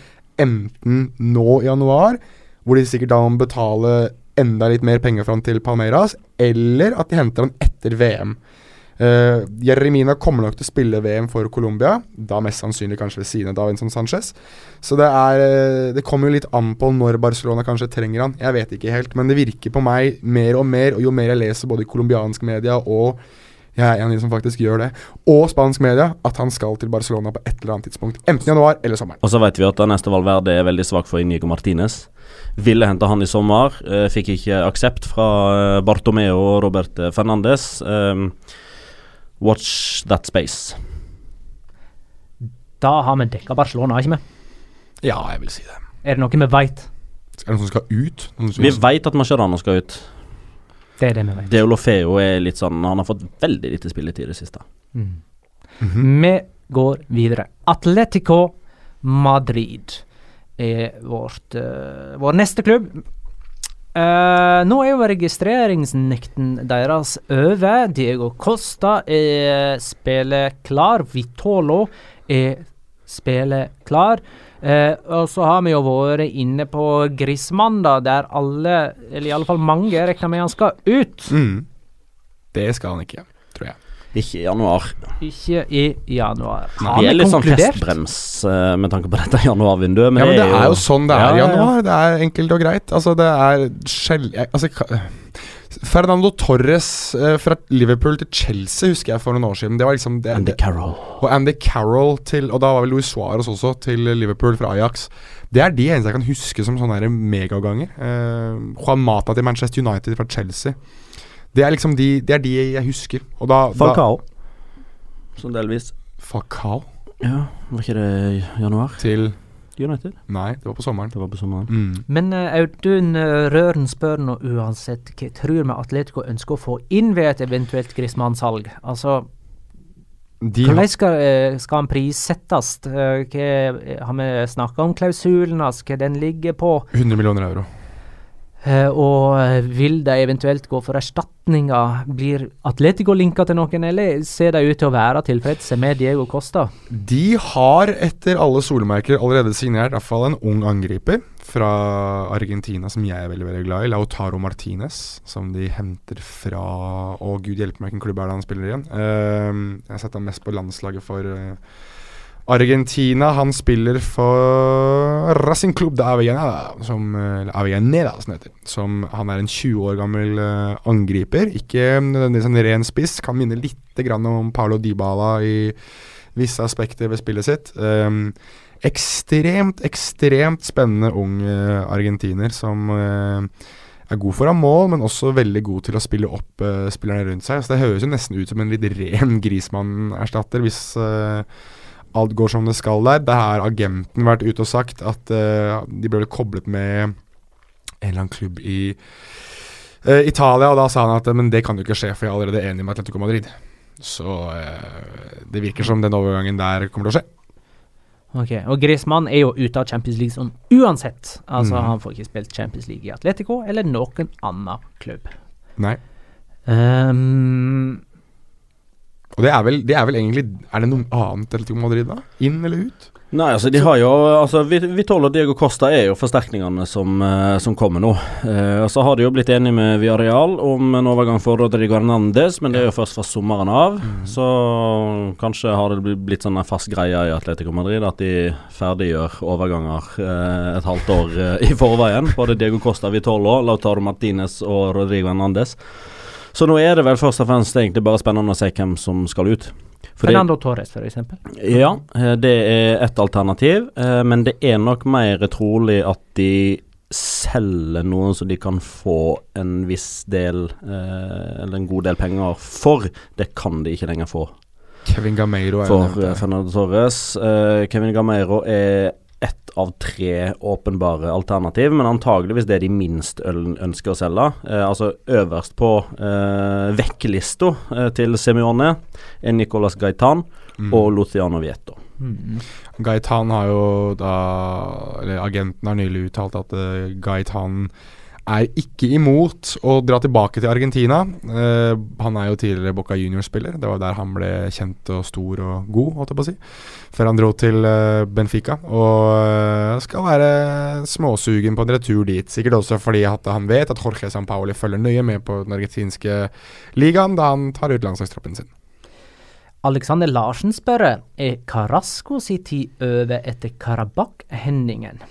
enten nå i januar, hvor de sikkert da må betale enda litt mer penger for han til Palmeiras, eller at de henter han etter VM. Uh, Jeremina kommer nok til å spille VM for Colombia, da mest sannsynlig kanskje ved siden av Davinson Sanchez. Så det er uh, Det kommer jo litt an på når Barcelona kanskje trenger han. Jeg vet ikke helt, men det virker på meg mer og mer, og jo mer jeg leser både i colombiansk media og jeg er en av de som faktisk gjør det. Og spansk media at han skal til Barcelona på et eller annet tidspunkt. Enten januar eller sommeren. Og så vet vi at neste Valverde er veldig svak for Inigo Martinez. Ville hente han i sommer. Uh, fikk ikke aksept fra Bartomeo og Robert Fernandes. Um, Watch that space. Da har vi dekka Barcelona, ikke vi? Ja, jeg vil si det. Er det noe vi veit? Er det noen som skal ut? Som Vi veit at Mascherano skal ut. Det er det vi vet. Deolofeo er litt sånn Han har fått veldig lite spilletid i det siste. Mm. Mhm. Vi går videre. Atletico Madrid er vårt, uh, vår neste klubb. Eh, nå er jo registreringsnekten deres over. Diego Costa er spilleklar. Vitolo er spilleklar. Uh, og så har vi jo vært inne på Grismann, da, der alle, eller i alle fall mange, regner med han skal ut. Mm. Det skal han ikke, tror jeg. Ikke i januar. Ikke i januar. Vi er litt litt sånn festbrems eh, med tanke på dette januarvinduet, men, ja, men det er jo sånn det er i Ja, ja, ja. januar. Det er enkelt og greit. Altså, det er skjell... Altså, Fernando Torres eh, fra Liverpool til Chelsea husker jeg for noen år siden. Det var liksom det, Andy Carroll. Og Andy Carroll til Og da var vel Luis Suárez også til Liverpool fra Ajax. Det er de eneste jeg kan huske som sånne megaganger. Uh, Juan Mata til Manchester United fra Chelsea. Det er liksom de, det er de jeg husker. Og da, da Falcao. Sånn delvis. Falcao Ja, var ikke det januar? til United? Nei, det var på sommeren. Det var på sommeren. Mm. Men eh, Audun eh, Røren spør nå uansett hva tror vi Atletico ønsker å få inn ved et eventuelt Griezmann-salg? Altså, De hvordan skal, eh, skal han prissettes? Hva, har vi snakka om klausulen hans, hva den ligger på? 100 millioner euro. Eh, og eh, vil de eventuelt gå for erstatninger? Blir Atletico linka til noen, eller ser de ut til å være tilfredse med Diego Costa? De har etter alle solmerker allerede signert i hvert fall en ung angriper fra Argentina som jeg er veldig veldig glad i. Lautaro Martinez, som de henter fra Å, gud hjelpe meg, hvilken klubb er det han spiller igjen? Uh, jeg har sett ham mest på landslaget for eh, Argentina. Han spiller for Racing Club de Avellaneda, som, Avellaneda, som heter. Som, han er en 20 år gammel eh, angriper. Ikke nødvendigvis en ren spiss. Kan minne litt om Paulo Dybala i visse aspekter ved spillet sitt. Um, ekstremt, ekstremt spennende ung eh, argentiner som uh, er god foran mål, men også veldig god til å spille opp spillerne rundt seg. Så Det høres jo nesten ut som en litt ren Grismann-erstatter, hvis alt går som det skal der. Det har agenten vært ute og sagt at uh, de ble koblet med en eller annen klubb i uh, Italia, og da sa han at men det kan jo ikke skje, for jeg er allerede enig med Atletico Madrid. Så uh, det virker som den overgangen der kommer til å skje. Ok, Og Griezmann er jo ute av Champions League sånn uansett. Altså, mm. han får ikke spilt Champions League i Atletico eller noen annen klubb. Nei. Um, Og det er vel, det er vel egentlig Er det noe annet Atletico Madrid, da? Inn eller ut? Nei, altså de har jo Altså Vi- Vitolo og Diego Costa er jo forsterkningene som, eh, som kommer nå. Eh, og Så har de jo blitt enige med Villarreal om en overgang for Rodrigo Hernandez, men det er jo først fra sommeren av. Så kanskje har det blitt sånn en fast greie i Atletico Madrid at de ferdiggjør overganger eh, et halvt år eh, i forveien. Både Diego Costa, Vitolo, Lautaro Martinez og Rodrigo Hernandez. Så nå er det vel først og fremst egentlig bare spennende å se hvem som skal ut. Fordi- Fernando Torres, for eksempel. ja, eh, det er et alternativ, eh, men det er nok mer trolig at de selger noen så de kan få en viss del, eh, eller en god del penger for. Det kan de ikke lenger få Kevin Gameiro er for. Fernando Torres. Eh, Kevin Gameiro er ett av tre åpenbare alternativ, men antageligvis det de minst ønsker å selge. Eh, altså øverst på eh, vekklista eh, til Semione er Nicolas Gaitan Mm. og Luciano Vieto. Mm. Gaitan har jo da Eller agenten har nylig uttalt at uh, Gaitan er ikke imot å dra tilbake til Argentina. Uh, han er jo tidligere Boca Junior-spiller. Det var der han ble kjent og stor og god, holdt jeg på å si. Før han dro til uh, Benfica. Og eh, skal være småsugen på en retur dit. Sikkert også fordi han vet at Jorge Sampaoli følger nøye med på den argentinske ligaen da han tar ut landslagstroppen sin. Alexander Larsen spør er Carasco si tid over etter Karabakh-hendingen.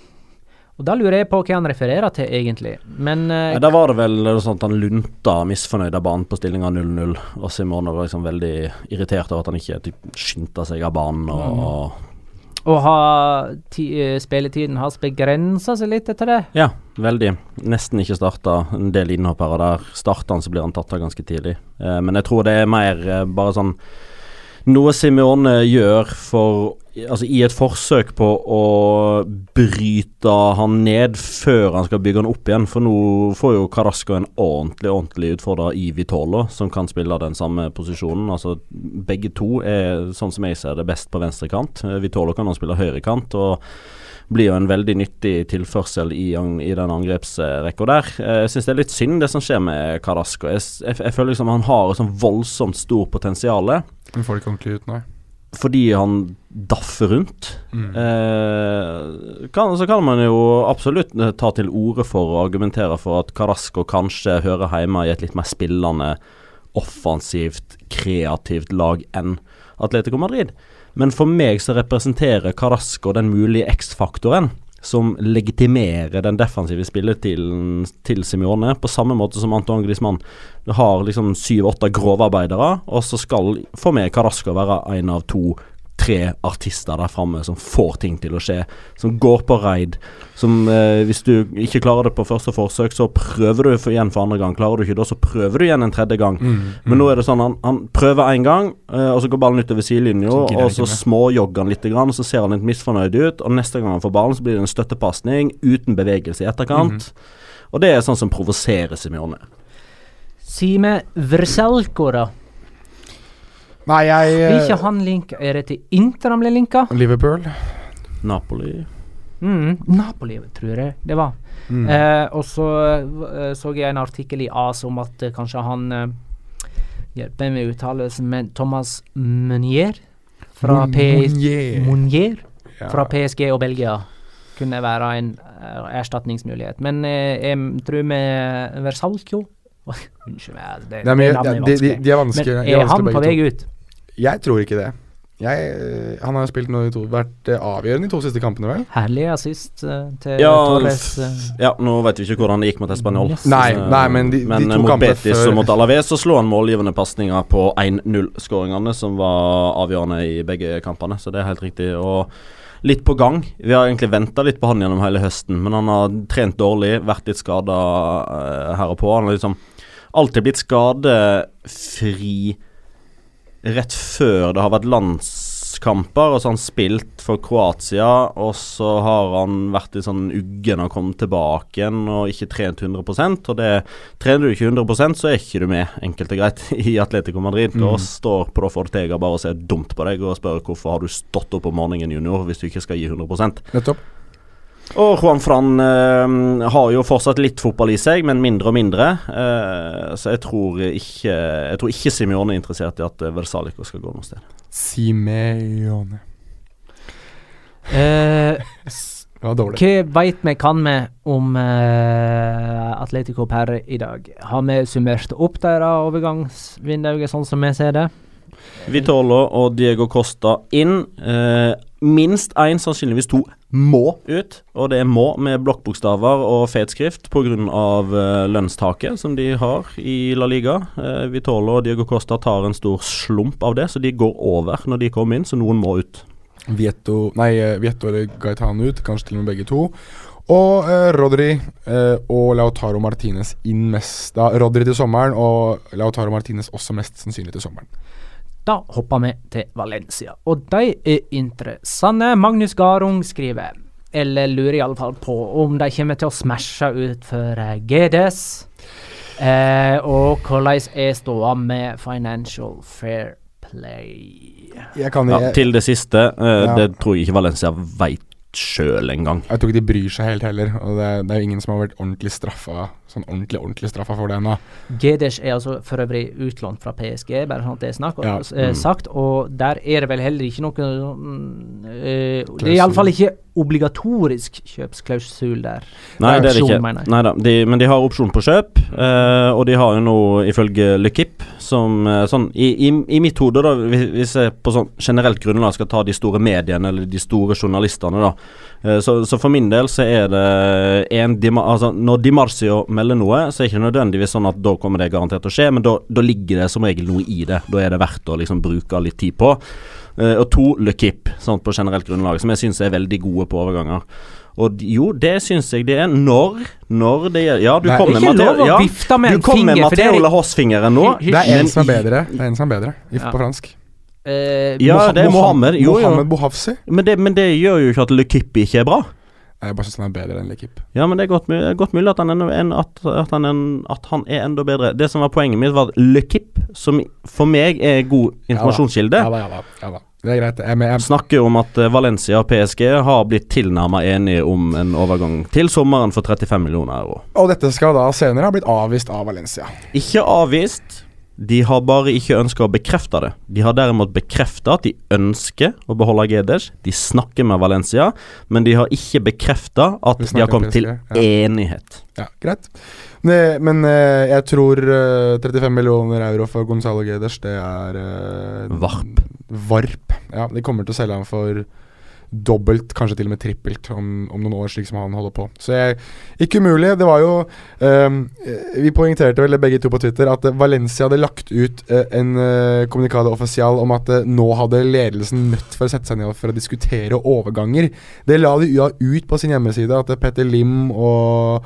Og Da lurer jeg på hva han refererer til, egentlig. Men uh, Da var det vel sånn at han lunta misfornøyd av banen på stillinga 0-0, og Simone var liksom veldig irritert over at han ikke typ, skyndte seg av banen. Og, å ha ti, eh, spilletiden hans begrensa seg litt etter det? Ja, veldig. Nesten ikke starta. En del innhoppere der. Starter han, så blir han tatt av ganske tidlig. Eh, men jeg tror det er mer eh, bare sånn noe Simione gjør for Altså i et forsøk på å bryte han ned før han skal bygge han opp igjen. For nå får jo Carasco en ordentlig ordentlig utfordrer i Vitolo, som kan spille den samme posisjonen. Altså Begge to er, sånn som jeg ser det, best på venstre kant. Vitolo kan også spille høyre kant. og blir jo en veldig nyttig tilførsel i, i den angrepsrekka der. Eh, Jeg syns det er litt synd det som skjer med Carasco. Jeg, jeg, jeg føler liksom han har et sånn voldsomt stort potensial Vi får det ikke ordentlig ut, nei. fordi han daffer rundt. Mm. Eh, kan, så kan man jo absolutt eh, ta til orde for å argumentere for at Carasco kanskje hører hjemme i et litt mer spillende, offensivt, kreativt lag enn Atletico Madrid. Men for meg så representerer Carasco den mulige X-faktoren som legitimerer den defensive spilletilen til Simione, på samme måte som Antoine Griezmann har liksom syv-åtte grovarbeidere, og så skal for meg Carasco være en av to tre artister der framme som får ting til å skje, som går på raid. Som eh, Hvis du ikke klarer det på første forsøk, så prøver du for, igjen for andre gang. Klarer du ikke da, så prøver du igjen en tredje gang. Mm. Men nå er det sånn han, han prøver én gang, eh, og så går ballen utover sidelinja, og så småjogger han litt, grann, og så ser han litt misfornøyd ut. Og neste gang han får ballen, så blir det en støttepasning uten bevegelse i etterkant. Mm. Og det er sånn som provoserer Simione. Sime Vrselko, da. Nei, jeg Blir ikke eh, han linka Er det til Inter han ble linka? Liverpool. Napoli Mm, Napoli, tror jeg det var. Mm. Eh, og så eh, så jeg en artikkel i AS om at eh, kanskje han Hjelper meg med uttalelsen, men Thomas Munier fra Mon- Munier Ja. fra PSG og Belgia kunne være en erstatningsmulighet. Men eh, jeg tror med Versalcio Unnskyld meg, det, Det er mye, navnet de, de, de er Men er, er han på vei to. ut? Jeg tror ikke det. Jeg, eh, han har jo spilt noe i to, vært eh, avgjørende i to siste kampene, vel? Herlig assist eh, til Ja, Torres. Ja, nå vet vi ikke hvordan det gikk mot Español. Yes. Nei, nei, men de- de men to mot Betis før- og mot Alaves så slo han målgivende pasninger på 1-0-skåringene, som var avgjørende i begge kampene. Så det er helt riktig. Og litt på gang. Vi har egentlig venta litt på han gjennom hele høsten, men han har trent dårlig, vært litt skada her og på. Han har liksom alltid blitt skadefri rett før det har vært landskamper, og så har han spilt for Kroatia, og så har han vært litt sånn uggen og kommet tilbake igjen og ikke trent 100% og det Trener du ikke 100% så er ikke du med, enkelt og greit, i Atletico Madrid. Da står Prof Ortega bare og ser dumt på deg og spør hvorfor har du stått opp om morgenen, junior, hvis du ikke skal gi 100 Nettopp. Og Juan Fran eh, har jo fortsatt litt fotball i seg, men mindre og mindre. Eh, så jeg tror ikke Jeg tror ikke Simione er interessert i at eh, Versalico skal gå noe sted. Simeone. Eh, Det var dårlig. hva veit vi, kan vi, om eh, Atletico per i dag? Har vi summert opp deres overgangsvinduet sånn som vi ser det? Vitolo og Diego Costa inn. Eh, minst én, sannsynligvis to, må ut. Og det er må med blokkbokstaver og fet skrift pga. Uh, lønnstaket som de har i La Liga. Eh, Vitolo og Diego Costa tar en stor slump av det, så de går over når de kommer inn, så noen må ut. Vietto, nei, Vieto Vietto eller Gaetano ut, kanskje til og med begge to. Og eh, Rodri eh, og Lautaro Martinez inn mest da, Rodri til sommeren, og Lautaro Martinez også mest sannsynlig til sommeren. Da hopper vi til Valencia, og de er interessante. Magnus Garung skriver, eller lurer iallfall på om de kommer til å smashe ut for eh, GDS. Eh, og hvordan er ståa med Financial Fair Play? Jeg kan Ja, til det siste, eh, Ja. det tror jeg ikke Valencia veit sjøl engang. jeg tror ikke de bryr seg helt heller. Og det, det er jo ingen som har vært ordentlig straffa Sånn ordentlig, ordentlig straffa for det ennå. Gedesh er altså for øvrig utlånt fra PSG, bare sånn at det er snakk, Ja, eh, mm. sagt. Og der er det vel heller ikke noe mm, eh, Det er iallfall ikke obligatorisk kjøpsklausul der. Nei, det er det ikke. Neida, de, men de har opsjon på kjøp, eh, og de har jo nå ifølge Lekip som eh, sånn i, i, I mitt hode, da, hvis hvis jeg på sånn generelt grunnlag skal ta de store mediene eller de store journalistene, da, eh, så, så for min del så er det en altså, Når Di Marcio melder noe, så er det ikke nødvendigvis sånn at da kommer det garantert til å skje, men da, da ligger det som regel noe i det. Da er det verdt å liksom bruke litt tid på. Uh, og to Lekip, sånn på generelt grunnlag, som jeg syns er veldig gode på overganger. Og jo, det syns jeg det er når Når det gjør Ja, du kommer er lov å ja, med du en med finger, for det er- Mateo Lahos-fingeren nå. Det er en som er bedre. Det er en som er bedre Ja. på fransk. Eh, Ja, det er Mohammed. Jo. Mohammed Bohafsi. Men det, men det gjør jo ikke at Lekippi ikke er bra. Jeg bare syns han er bedre enn Lekip. Ja, men det er godt, godt mulig at han, en, at, at, han en- at han er enda bedre. Det som var poenget mitt, var at Lekip, som for meg er god informasjonskilde, Ja da, ja da. Ja, da. Det er greit. Jeg, jeg, snakker om at eh, Valencia og PSG har blitt tilnærma enige om en overgang til sommeren for 35 millioner euro. og dette skal da senere ha blitt avvist av Valencia. Ikke avvist. De har bare ikke ønska å bekrefte det. De har derimot bekrefta at de ønsker å beholde Gedes. De snakker med Valencia, men de har ikke bekrefta at de har kommet til ja. enighet. Ja, greit. Ne, men eh, jeg tror eh, 35 millioner euro for Gonzalo Gedes, det er eh, Varp. Varp. Ja, de kommer til å selge ham for dobbelt, kanskje til og med trippelt, om, om noen år, slik som han holder på. Så jeg, ikke umulig. Det var jo eh, Vi poengterte vel begge to på Twitter at Valencia hadde lagt ut uh, en uh, kommunikade offisial om at uh, nå hadde ledelsen nødt for å sette seg ned for å diskutere overganger. Det la de ut på sin hjemmeside, at Petter Lim og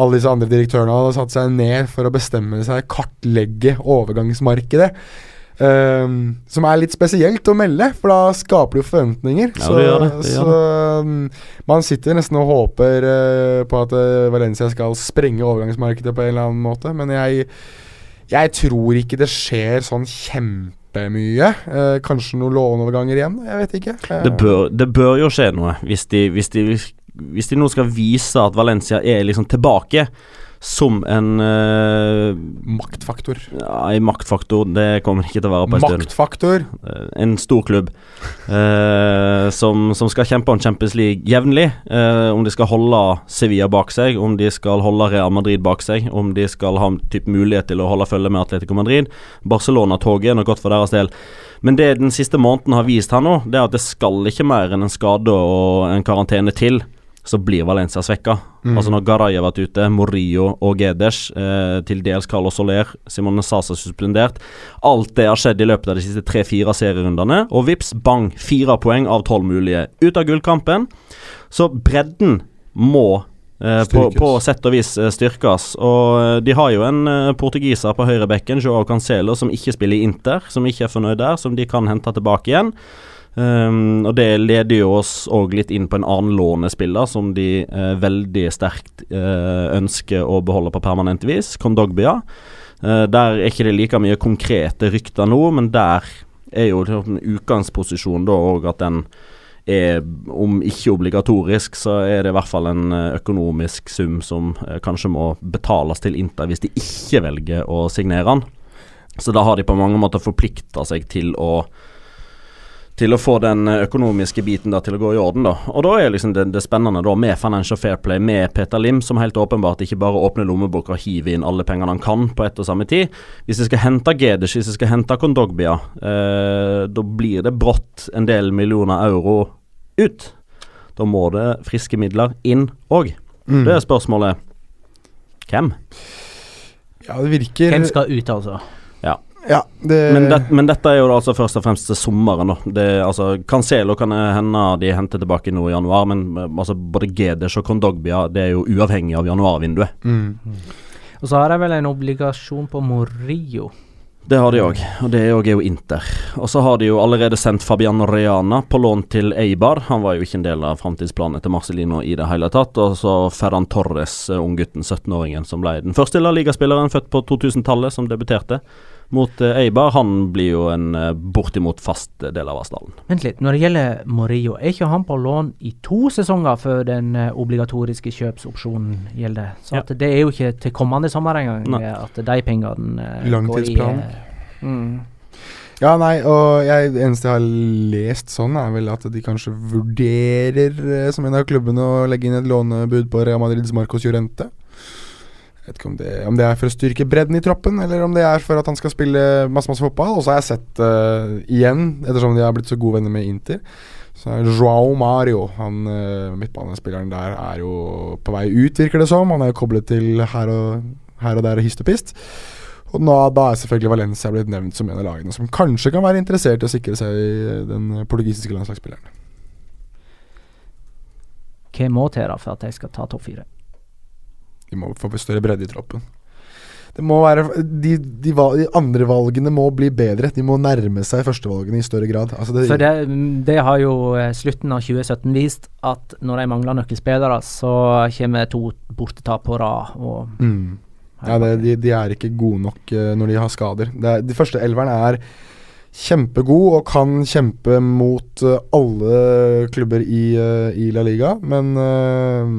alle disse andre direktørene hadde satt seg ned for å bestemme seg, kartlegge overgangsmarkedet. Ehm, som er litt spesielt å melde, for da skaper du jo forventninger. Ja, så det det, det så um, man sitter nesten og håper uh, på at uh, Valencia skal sprenge overgangsmarkedet på en eller annen måte, men jeg, jeg tror ikke det skjer sånn kjempemye. Uh, kanskje noen låneoverganger igjen, jeg vet ikke. Det bør, det bør jo skje noe, hvis de, hvis, de, hvis de nå skal vise at Valencia er liksom tilbake som en uh, Maktfaktor. ja, en maktfaktor. Det kommer ikke til å være på en stund. Maktfaktor. Eh, en stor klubb uh, som, som skal kjempe om Champions League jevnlig. Uh, om de skal holde Sevilla bak seg, om de skal holde Real Madrid bak seg, om de skal ha typ mulighet til å holde følge med Atletico Madrid. Barcelona-toget er nok godt for deres del. Men det den siste måneden har vist her nå, det er at det skal ikke mer enn en skade og en karantene til. Så blir Valencia svekka. Mm. Altså Når Garay har vært ute, Morillo og Geders, eh, til dels Carlos Soler, Simone Sasa suspendert. Alt det har skjedd i løpet av de siste tre-fire serierundene, og vips, bang, fire poeng av tolv mulige. Ut av gullkampen. Så bredden må eh, på, på sett og vis eh, styrkes. Og eh, de har jo en eh, portugiser på høyrebekken, Joao Cancelo, som ikke spiller i Inter, som ikke er fornøyd der, som de kan hente tilbake igjen. Um, og det leder jo oss òg litt inn på en annen lånespiller som de eh, veldig sterkt eh, ønsker å beholde på permanent vis, Kondogbia. Eh, der er ikke det like mye konkrete rykter nå, men der er jo liksom utgangsposisjonen da òg at den er, om ikke obligatorisk, så er det i hvert fall en eh, økonomisk sum som eh, kanskje må betales til Inter hvis de ikke velger å signere han. Så da har de på mange måter forplikta seg til å til å få den eh, økonomiske biten da, til å gå i orden. da Og da er liksom det, det spennende da med Financial Fair Play med Peter Lim, som helt åpenbart ikke bare åpner lommeboka og hiver inn alle pengene han kan på ett og samme tid. Hvis de skal hente Gedesh, hvis de skal hente Kondogbia, eh, da blir det brått en del millioner euro ut. Da må det friske midler inn òg. Mm. Det er spørsmålet hvem? Ja, det virker Hvem skal ut, altså? Ja, det Men, det, men dette er jo altså først og fremst til sommeren. da det, altså, Cancelo kan hende de henter tilbake nå i januar, men eh, altså, både GDs og Kondogbia det er jo uavhengig av januarvinduet. mm. Og så har de vel en obligasjon på Morillo. Det har de òg, og det er jo Inter. Og så har de jo allerede sendt Fabiano Reana på lån til Eibar. Han var jo ikke en del av framtidsplanene til Marcelino i det hele tatt. Og så Ferran Torres, eh, unggutten, 17-åringen, som ble den første La Liga-spilleren født på 2000-tallet, som debuterte mot eh, Eibar. Han blir jo en eh, bortimot fast del av Asdalen. Vent litt, når det gjelder Morillo, er ikke han på lån i to sesonger før den eh, obligatoriske kjøpsopsjonen gjelder? Så Ja. det er jo ikke til kommende sommer engang Nei. at de pengene Langtidsplan. går i mm. Ja, nei, og jeg, det eneste jeg har lest sånn, er vel at de kanskje vurderer, som en av klubbene, å legge inn et lånebud på Real Madrids Marcos Llorente. Jeg vet ikke om det, om det er for å styrke bredden i troppen, eller om det er for at han skal spille masse masse fotball. Og så har jeg sett uh, igjen, ettersom de har blitt så gode venner med Inter, så er Joao Mario, han uh, midtbanespilleren der, er jo på vei ut, virker det som. Han er jo koblet til her og, her og der og hist og pist. Og nå, da er selvfølgelig Valencia blitt nevnt som en av lagene som kanskje kan være interessert i å sikre seg den portugisiske landslagsspilleren. Hva må til da for at jeg skal ta topp fire? De må få større bredde i troppen. det må være de, de, de andre valgene må bli bedre. De må nærme seg førstevalgene i større grad. Altså det, det, det har jo eh, slutten av 2017 vist, at når de mangler nøkkelspillere, så kommer to bortetap på rad. Mm. ja, det, de, de er ikke gode nok eh, når de har skader. Det er, de første elverne er kjempegod og kan kjempe mot eh, alle klubber i, eh, i La Liga, men eh,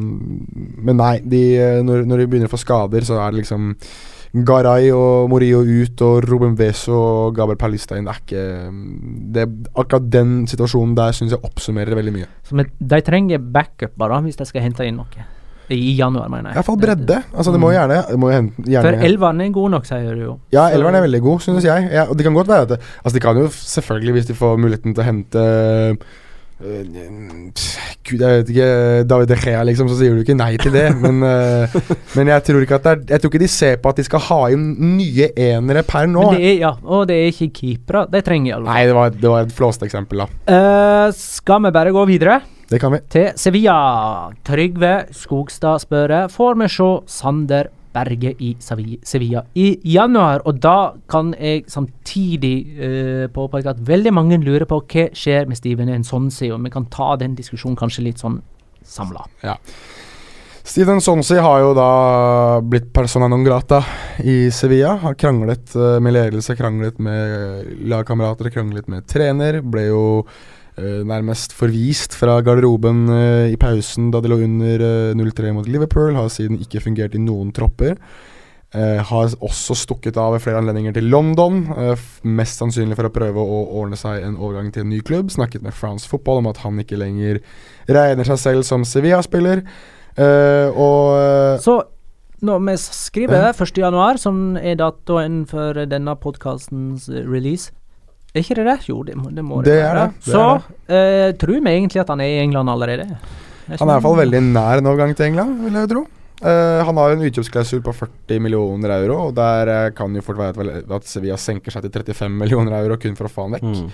Men nei, de, når, når de begynner å få skader, så er det liksom Garay og Morillo ut, og Ruben Veso og Gabriel Palista inn. Det er ikke det, Akkurat den situasjonen der syns jeg oppsummerer veldig mye. så de trenger backup bare, hvis de skal hente inn noe. I januar, mener jeg. Iallfall bredde. Altså Det må gjerne, det må jo gjerne For elveren er god nok, sier du jo. Ja, elveren er veldig god, synes jeg. Ja, og det kan godt være at det, Altså, de kan jo selvfølgelig, hvis de får muligheten til å hente øh, Gud, jeg vet ikke David De Gea, liksom, så sier du ikke nei til det. Men, øh, men jeg tror ikke at det er Jeg tror ikke de ser på at de skal ha inn nye enere per nå. Men det er, ja, og det er ikke keepere. De trenger alle. Nei, det var, det var et flåste eksempel, da. Uh, skal vi bare gå videre? Det kan vi. Til Sevilla. Trygve Skogstad spør Får vi se Sander Berge i Sevilla i januar? Og da kan jeg samtidig uh, påpeke at veldig mange lurer på hva skjer med Steven Ensonsi, og vi kan ta den diskusjonen kanskje litt sånn samla. Steven Sonsi har jo da blitt persona non grata i Sevilla. Har kranglet eh, med ledelse, kranglet med lagkamerater, kranglet med trener. Ble jo nærmest forvist fra garderoben eh, i pausen da de lå under eh, 0-3 mot Liverpool. Har siden ikke fungert i noen tropper. Eh, har også stukket av ved flere anledninger til London, eh, mest sannsynlig for å prøve å ordne seg en overgang til en ny klubb. Snakket med France Football om at han ikke lenger regner seg selv som Sevilla-spiller. Eh, og eh, Så når vi skriver 1. januar, som er datoen for denne podkastens release Er ikke det det? Jo, det må det, må Det er være. det, det Så er eh, tror vi egentlig at han er i England allerede. Han er i hvert fall veldig nær en overgang til England, vil jeg tro. Uh, han har en utkjøpsklausul på 40 millioner euro, og der uh, kan jo fort være at, at Sevilla senker seg til 35 millioner euro kun for å få han vekk. Mm.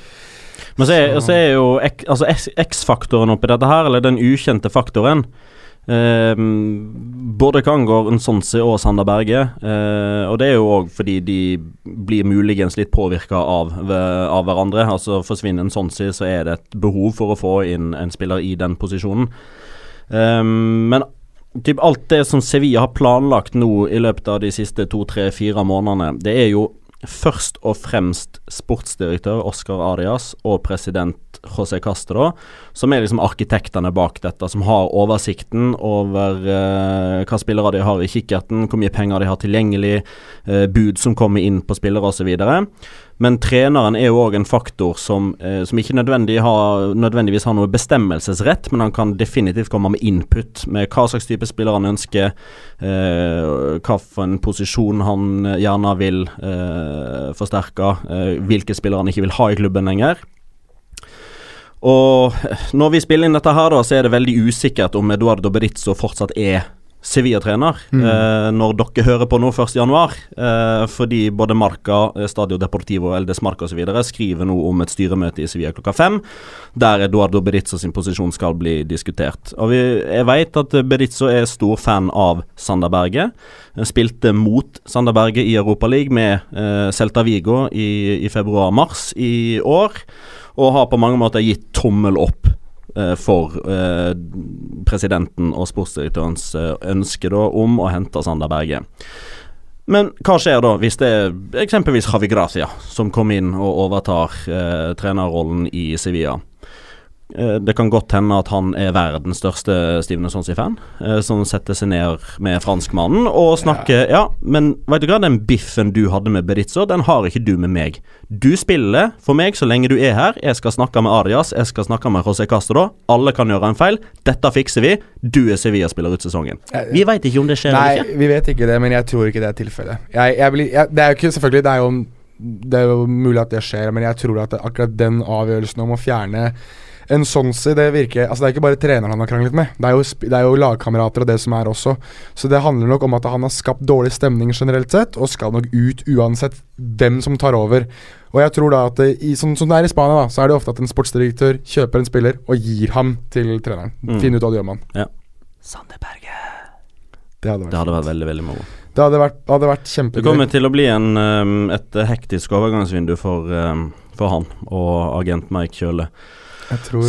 Men så er, så er jo altså X-faktoren oppi dette her, eller den ukjente faktoren ehm, Både Kangor, Nsonsi og Sander Berge, eh, og det er jo òg fordi de blir muligens litt påvirka av, av hverandre. Altså Forsvinner Nsonsi, så er det et behov for å få inn en spiller i den posisjonen. Eh, men typ alt det som Sevilla har planlagt nå i løpet av de siste to, tre, fire månedene, det er jo først og fremst sportsdirektør Oscar Adias og president José Castro, som er liksom arkitektene bak dette, som har oversikten over eh, hva spillere de har i kikkerten, hvor mye penger de har tilgjengelig, eh, bud som kommer inn på spillere osv. Men treneren er jo òg en faktor som, eh, som ikke nødvendig har, nødvendigvis har noe bestemmelsesrett, men han kan definitivt komme med input med hva slags type spiller han ønsker, eh, hva for en posisjon han gjerne vil eh, forsterke, eh, hvilke spillere han ikke vil ha i klubben lenger. Og når vi spiller inn dette her, da, så er det veldig usikkert om Eduardo Berizzo fortsatt er Sevilla-trener eh, når dere hører på nå 1.1. Eh, fordi både Marca, eh, Stadio Deportivo, Eldes Marca osv. skriver nå om et styremøte i Sevilla klokka fem, der Eduardo Berizzo sin posisjon skal bli diskutert. Og vi, Jeg vet at Berizzo er stor fan av Sander Berge. Spilte mot Sander Berge i Europaligaen med eh, Celta Vigo i, i februar-mars i år, og har på mange måter gitt tommel opp eh, for eh, presidenten og sportsdirektørens eh, ønske da om å hente Sander Berge. Men hva skjer da hvis det er eksempelvis Javi Gracia som kommer inn og overtar eh, trenerrollen i Sevilla? Eh, Det kan godt hende at han er verdens største Steven Sonsi-fan, eh, som setter seg ned med franskmannen og snakker Ja, men veit du hva, den biffen du hadde med Beritzo, den har ikke du med meg. Du spiller for meg så lenge du er her. Jeg skal snakke med Arias, jeg skal snakke med José Castro. Alle kan gjøre en feil. Dette fikser vi. Du er Sevilla-spiller ut sesongen. Vi veit ikke om det skjer Nei, eller ikke. Nei, vi vet ikke det, men jeg tror ikke det er tilfellet. Jeg, jeg blir, jeg, det er jo ikke Selvfølgelig, det er jo, det er jo mulig at det skjer, men jeg tror at akkurat den avgjørelsen om å fjerne en Sonsi, det virker Altså Det er ikke bare treneren han har kranglet med, det er, jo, det er jo lagkamerater og det som er også. Så det handler nok om at han har skapt dårlig stemning generelt sett, og skal nok ut uansett hvem som tar over. Og jeg tror da at det, i, som, som det er i Spania, da, så er det ofte at en sportsdirektør kjøper en spiller og gir ham til treneren. Mm. Finn ut hva du gjør med han. Sander Berge. Det hadde vært Det hadde vært veldig, veldig moro. Det Det hadde vært, hadde vært Det kommer til å bli en, et hektisk overgangsvindu for, for han og agent Mike Kjøle.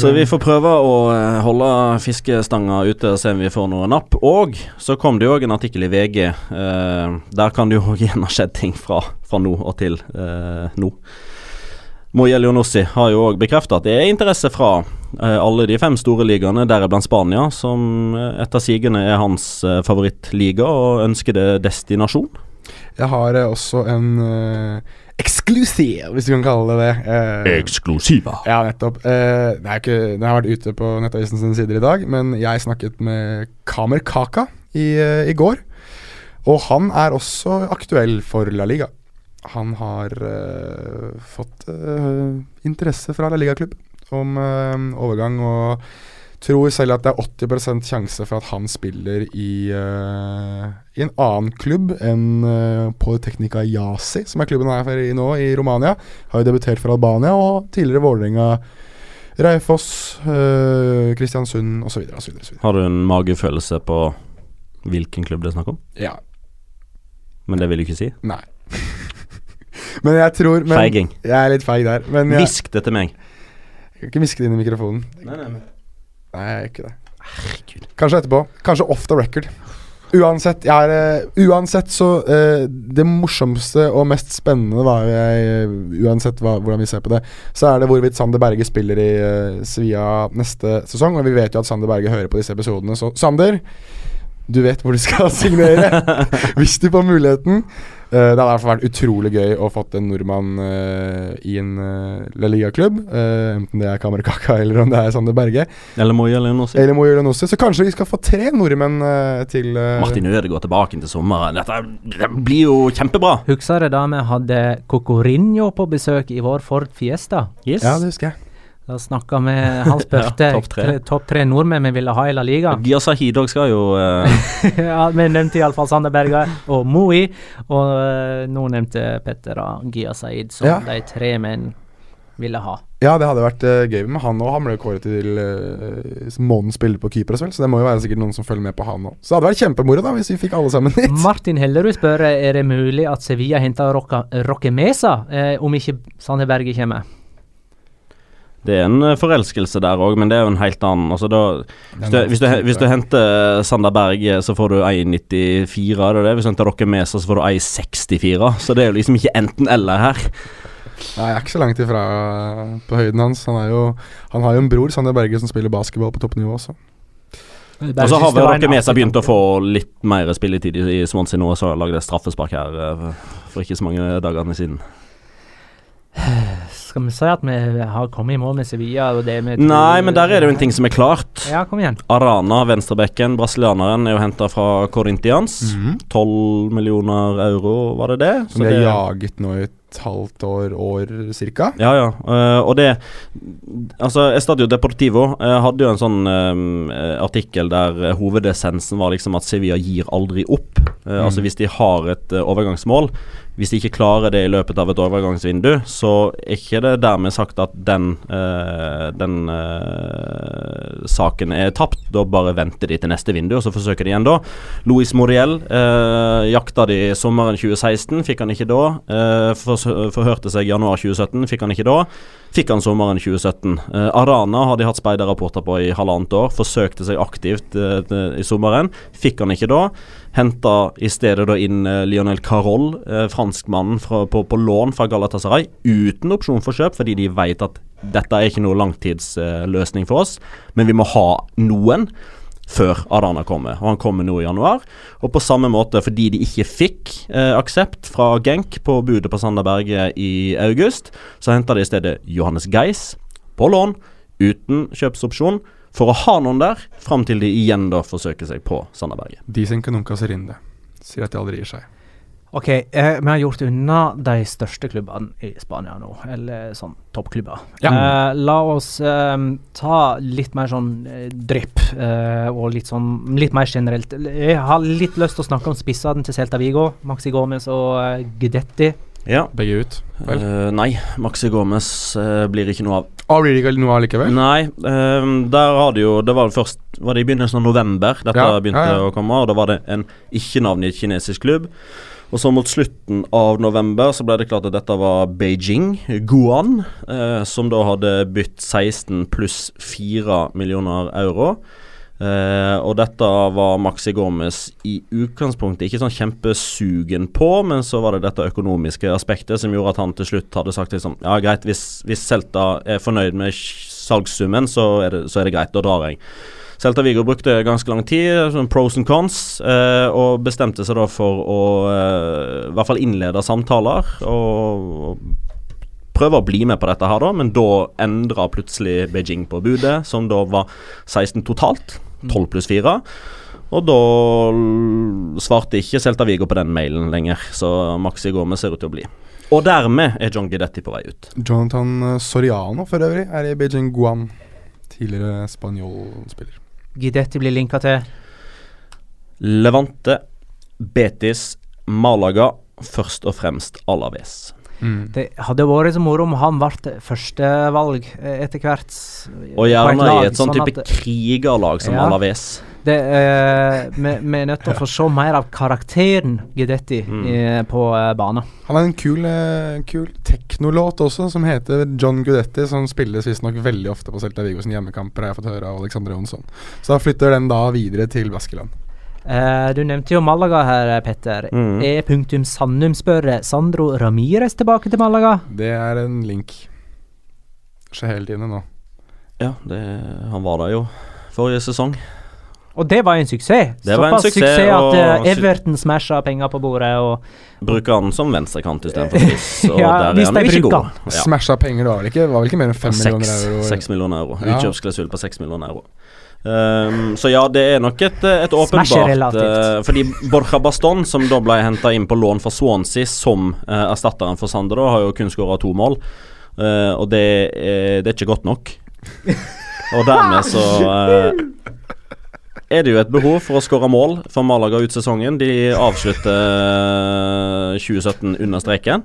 Så vi får prøve å eh, holde fiskestanga ute og se om vi får noe napp. Og så kom det jo òg en artikkel i VG. eh, der kan det jo òg igjen ha skjedd ting fra, fra nå og til eh, nå. Moye Leonossi har jo òg bekrefta at det er interesse fra eh, alle de fem store ligaene, deriblant Spania, som eh, etter sigende er hans eh, favorittliga og ønskede destinasjon. Jeg har eh, også en eksklusiv, hvis du kan kalle det det. Eh, Eksklusiva. Ja, nettopp. Eh, det ikke, den har vært ute på Nettavisen sine sider i dag, men jeg snakket med Kamer Kaka i, eh, i går. Og han er også aktuell for La Liga. Han har eh, fått eh, interesse fra La Liga-klubb om eh, overgang, og tror selv at det er 80% sjanse for at han spiller i, uh, i en annen klubb enn uh, Polytechnica Jasi, som er klubben han er for i nå, i Romania. Har jo debutert for Albania, og tidligere Vålerenga, Reifoss, uh, Kristiansund osv. Har du en magefølelse på hvilken klubb det er snakk om? Ja. Men det vil du ikke si? Nei. men jeg tror men, Feiging. Jeg er litt feig der. Hvisk det til meg. jeg kan ikke hviske det inn i mikrofonen. Nei, nei, nei. Nei, jeg gjør ikke det. Kanskje etterpå. Kanskje off the record. Uansett, er, uh, uansett så uh, Det morsomste og mest spennende, da, jeg, uansett hva, hvordan vi ser på det, så er det hvorvidt Sander Berge spiller i uh, Sevilla neste sesong. Og vi vet jo at Sander Berge hører på disse episodene, så Sander, du vet hvor du skal signere hvis du får muligheten. Eh, det hadde i hvert fall vært utrolig gøy å fått en nordmann eh, i en uh, La Liga-klubb. eh, enten det er Kamerakaka eller om det er Sander Berge. Eller Moye eller sånt. Eller Mo Jølenossi. Så kanskje vi skal få tre nordmenn eh, til eh, Martin Ødegaard tilbake til sommeren. Dette det blir jo kjempebra. Husker du da vi hadde Cocorinho på besøk i vår Ford Fiesta? Yes. Ja, det husker jeg. Da snakka vi Han spurte Ja, topp tre. Top tre nordmenn vi ville ha i La Liga. Gia Sahid òg skal jo uh... ja, Vi nevnte iallfall Sander Berga og Moi, og uh, nå nevnte Petter og Gia Said som Ja. de tre menn ville ha. Ja, det hadde vært uh, gøy med han òg. Han ble kåret til uh, månedens spiller på Kypros, vel. Så det må jo være sikkert noen som følger med på han òg. Så det hadde vært kjempemoro da hvis vi fikk alle sammen hit. Martin Hellerud spør er det mulig at Sevilla henter Rocca- Roque Mesa eh, om ikke Sander Berge kommer. Det er en eh, forelskelse der òg, men det er jo en helt annen altså da, hvis, du, hvis, du, hvis du henter Sander Berge, så får du 1,94, er det det? Hvis du henter dere med, så får du 1,64. Så det er jo liksom ikke enten-eller her. Nei, jeg er ikke så langt ifra på høyden hans. Han, er jo, han har jo en bror, Sander Berge, som spiller basketball på toppnivå også. Og så har vel med Mesa begynt å få litt mer spilletid i, Swansea nå, så lagde jeg straffespark her eh, for ikke så mange dagene siden. Skal vi si at vi har kommet i mål med Sevilla? Og det med Nei, men der er det jo en ting som er klart. Ja, kom igjen. Arana, venstrebekken, brasilianeren, er jo henta fra Corinthians. 12 millioner euro, var det det? Som de har jaget nå i et halvt år, år cirka. Ja, ja. Uh, og det Altså, Estadio Deportivo uh, hadde jo en sånn eh, artikkel der hovedessensen var liksom at Sevilla gir aldri opp. Eh, Altså Hvis de har et overgangsmål, hvis de ikke klarer det i løpet av et overgangsvindu, så er ikke det dermed sagt at den, eh, den eh, saken er tapt. Da bare venter de til neste vindu, og så forsøker de igjen da. Luis Moriel eh, jakta de sommeren 2016, fikk han ikke da. Eh, forhørte seg januar 2017, fikk han ikke da. Fikk han sommeren 2017. Eh, Arana har de hatt speiderrapporter på i halvannet år. Forsøkte seg aktivt i sommeren. Fikk han ikke da. Henta i stedet da inn Lionel Carol. eh, franskmannen fra, på, på lån fra Galatasaray, uten opsjon for kjøp, fordi de vet at dette er ikke noe langtidsløsning for oss, men vi må ha noen før Adana kommer. Og han kommer nå i januar. Og på samme måte, fordi de ikke fikk eh, aksept fra Genk på budet på Sanderberg i august, så henta de i stedet Johannes Geis på lån, uten kjøpsopsjon, for å ha noen der, fram til de igjen da forsøker seg på Sanderberget De senker inn det, Sier at de aldri gir seg. Ok, eh, vi har gjort unna de største klubbene i Spania nå, eller sånn toppklubber. Ja. Eh, la oss eh, ta litt mer sånn eh, drypp, eh, og litt sånn litt mer generelt. Jeg har litt lyst til å snakke om spissene til Celta Vigo, Maxi Gomez og eh, Gudetti. Ja. begge ut. Vel? Eh, nei, Maxi Gomez blir ikke noe av. Ah, blir det ikke noe av likevel? Nei, um, der har det jo Det var først Var det i begynnelsen av november dette Ja, begynte ja, ja. å komme, og da var det en ikke-navngitt kinesisk klubb. Og så mot slutten av november så ble det klart at dette var Beijing, Guan, eh, som da hadde bytt 16 pluss 4 millioner euro. Eh, og dette var Maxi Gomez i utgangspunktet ikke sånn kjempesugen på, men så var det dette økonomiske aspektet som gjorde at han til slutt hadde sagt liksom Ja, greit, hvis, hvis Celta er fornøyd med salgssummen, så er, det, så er det greit, da drar jeg. Celta Vigo brukte ganske lang tid, sånn pros and cons, eh, og bestemte seg da for å eh, i hvert fall innlede samtaler. Og, og prøve å bli med på dette her, da, men da endra plutselig Beijing på budet, som da var 16 totalt. 12 pluss 4. Og da svarte ikke Celta Vigo på den mailen lenger, så Maxi Gomez ser ut til å bli. Og dermed er John Gidetti på vei ut. Jonathan Soriano for øvrig er i Beijing Guan. Tidligere spanjolspiller. Gidetti blir linka til Levante, Betis, Malaga, først og fremst Alaves. Mm. Det hadde vært så moro om han ble førstevalg eh, etter hvert. Og gjerne i et sånn sånn type krigerlag som Ja. Alaves. Det, eh, vi, vi er nødt til å få se mer av karakteren Gidetti Mm. eh, på eh, banen. Han har en kul, eh, kul teknolåt også, som heter John Gudetti, som spilles visstnok veldig ofte på Celta Vigos hjemmekamper, har jeg fått høre av Alexander Jonsson. Så da flytter den da videre til Baskeland. Eh, du nevnte jo Malaga her, Petter. Mm. Er punktum Sandum spør Sandro Ramires tilbake til Malaga? Det er en link. Skjer hele tiden nå. Ja, det, han var der jo forrige sesong. Og det var en suksess. Det var en Såpass suksess, suksess at og eh, Everton smasha penger på bordet. Og Bruker han som venstrekant istedenfor spiss, og Ja, der hvis er han de ikke bruker god. han. Ja. Smasha penger, det var vel ikke, var vel ikke mer enn 5 millioner euro? 6 millioner euro. Ja. Utkjøpsklausul på 6 millioner euro. Um, så ja, det er nok et, et Smash er åpenbart eh, Fordi Borja Baston, som da ble henta inn på lån for Swansea som uh, erstatteren for Sander, da, har jo kun skåra to mål. Uh, og det det er ikke godt nok. og dermed så eh, er det jo et behov for å skåre mål for Malaga ut sesongen. De avslutter eh, 2017 under streken.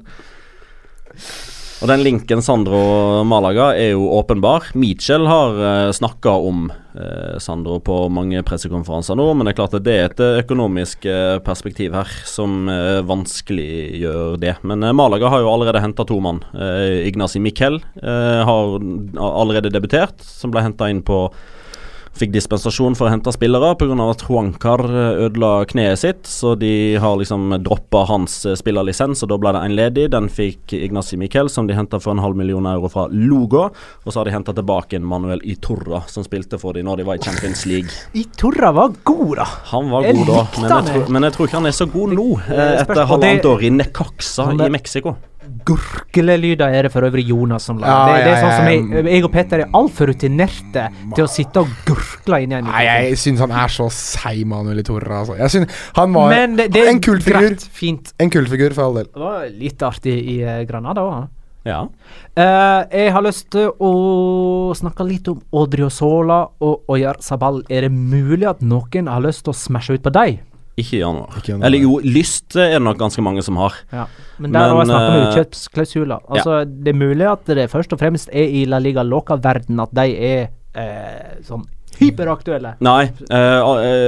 Og den linken Sandro Malaga er jo åpenbar. Mitchell har uh, snakka om eh, Sandro på mange pressekonferanser nå, men det er klart at det er et eh, økonomisk eh, perspektiv her som uh, vanskeliggjør det. Men eh, Malaga har jo allerede henta to mann. Ignasi Miquel eh, har allerede debutert, som ble henta inn på Fikk dispensasjon for å hente spillere pga. at Huancar eh, ødela kneet sitt. Så de har liksom droppa hans eh, spillerlisens, og da ble det en ledig. Den fikk Ignazi Miquel, som de henta for en halv million euro fra Lugo. Og så har de henta tilbake en Manuel Iturra, som spilte for dem når de var i Champions League. Iturra var god, da. Han var god da, men jeg, tror, men jeg tror ikke han er så god nå, eh, etter halvannet år i Necaxa i Mexico. Gurglelyder er det for øvrig Jonas som lager. Ja, det, det er sånn som jeg, jeg og Petter er altfor rutinerte til å sitte og gurgle inni en mikrofon. Nei, jeg syns han er så seig, Manuel Torre. Altså. Jeg synes Han var Men det, det en kultfigur. greit, fint. En kultfigur, for all del. Det var litt artig i eh, Granada òg. Ja. Uh, jeg har lyst til å snakke litt om Odriozola og Oyar Sabal. Er det mulig at noen har lyst til å smashe ut på deg? Ikke i januar. Ikke januar. Eller jo, lyst er det nok ganske mange som har. Ja. Men der har jeg snakka med eh, utkjøpsklausuler. Altså, Det er mulig at det først og fremst er i La Liga Loca-verden at de er eh, sånn hyperaktuelle. Nei, eh,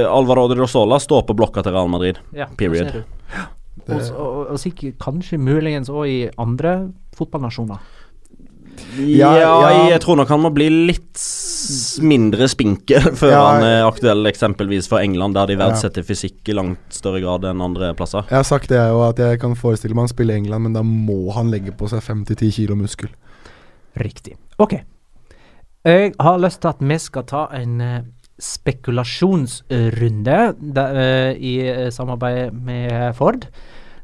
eh, Rosola står på blokka til Real Madrid. Ja, Period. Og, og, og sikkert kanskje muligens òg i andre fotballnasjoner. Ja, Ja, jeg tror nok han må bli litt mindre spinkel før Ja. han er aktuell eksempelvis for England, der de verdsetter fysikk i langt større grad enn andre plasser. Jeg har sagt det jo, at jeg kan forestille meg han spiller i England, men da må han legge på seg 5-10 kilo muskel. Riktig. OK. Jeg har lyst til at vi skal ta en eh, spekulasjonsrunde der, eh, i eh, samarbeid med Ford,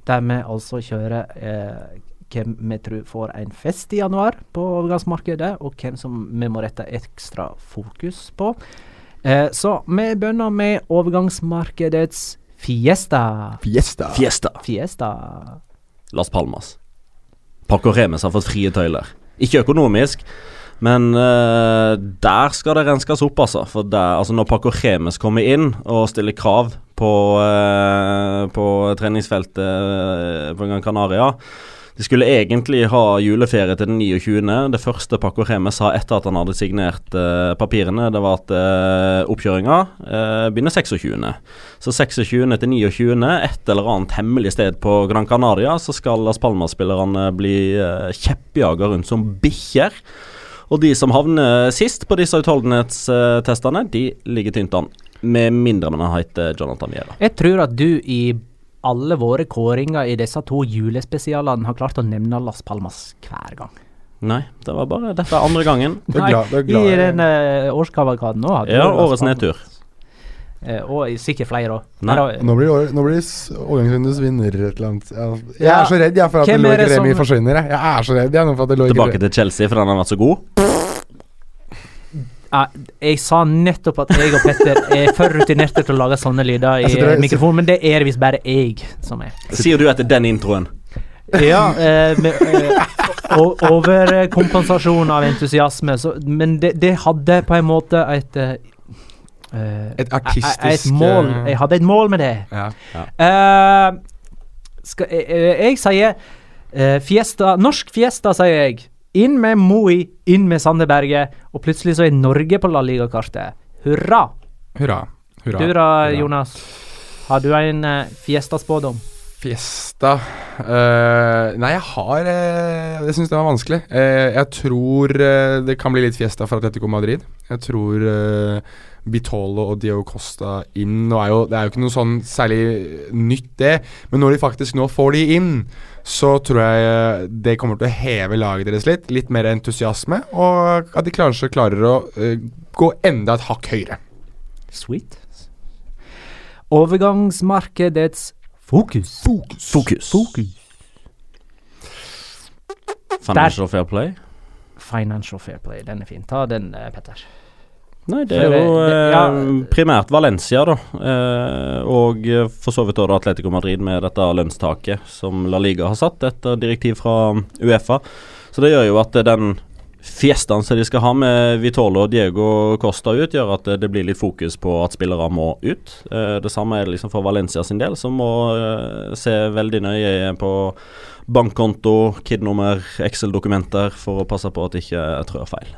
der vi altså kjører eh, hvem vi tror får en fest i januar på overgangsmarkedet, og hvem som vi må rette ekstra fokus på. Eh, så vi begynner med overgangsmarkedets Fiesta. Fiesta. Fiesta. Fiesta. Las Palmas. Paco Remes har fått frie tøyler. Ikke økonomisk, men uh, der skal det renskes opp, altså. For der, altså når Paco Remes kommer inn og stiller krav på, uh, på treningsfeltet eh, på Gran Canaria, De skulle egentlig ha juleferie til den 29. Det første Paco Reme sa etter at han hadde signert uh, papirene, det var at uh, oppkjøringa uh, begynner 26. Så 26. til 29. et eller annet hemmelig sted på Gran Canaria, så skal Las Palmas-spillerne bli uh, kjeppjaga rundt som bikkjer. Og de som havner sist på disse utholdenhetstestene, de ligger tynt an. Med mindre man heter Jonathan Viera. Jeg tror at du i alle våre kåringer i disse to julespesialene har klart å nevne Las Palmas hver gang. Nei, det var bare dette er andre gangen. Du er glad, det er glad I den uh, årskavalkaden nå Ja, årets nedtur. Uh, og sikkert flere òg. Nå blir, nå blir s- vinner et eller annet. Jeg, jeg Ja. er så redd jeg for at Loic det Remi som- forsvinner. Jeg. jeg er så redd jeg for at Loic Tilbake til Chelsea, for den har vært så god. Ja, jeg sa nettopp at jeg og Petter er for rutinerte til å lage sånne lyder i altså, eh, mikrofonen, men det er det visst bare jeg som er. Sier du etter den introen? Ja, eh, med, eh, overkompensasjon av entusiasme, så, men det, det hadde på en måte et eh, eh, Et artistisk, Et mål. eh, Jeg hadde et mål med det. Ja. Eh, skal, eh, eh, jeg sier eh, Fiesta Norsk Fiesta, sier jeg. Inn med Moi, inn med Sandeberget, og plutselig så er Norge på La Liga-kartet. Hurra! Hurra. Hurra. Du da, Jonas? Har du en uh, Fiesta-spådom? Fiesta uh, Nei, jeg har uh, Jeg syns det var vanskelig. Uh, jeg tror eh, det kan bli litt Fiesta for Atletico Madrid. Jeg tror Bitolo og Dio Costa inn Nå er jo, Det er jo ikke noe sånn særlig nytt, det. Men når de faktisk nå får de inn, så tror jeg eh, det kommer til å heve laget deres litt. Litt mer entusiasme, og at de kanskje klarer å uh, gå enda et hakk høyere. Sweet. Overgangsmarkedets fokus. Fokus. Fokus. Financial Fair Play? Financial Fair Play, den er fin. Ta den, eh, Petter. Nei, det er jo eh, ja. primært Valencia, da. Eh, og for så vidt også Atletico Madrid med dette lønnstaket som La Liga har satt etter direktiv fra Uefa. Så det gjør jo at den fiestaen som de skal ha med Vitolo og Diego Costa ut, gjør at det blir litt fokus på at spillere må ut. Eh, det samme er det liksom for Valencia sin del, som må eh, se veldig nøye på bankkonto, KID-nummer, Excel-dokumenter for å passe på at de ikke trør feil.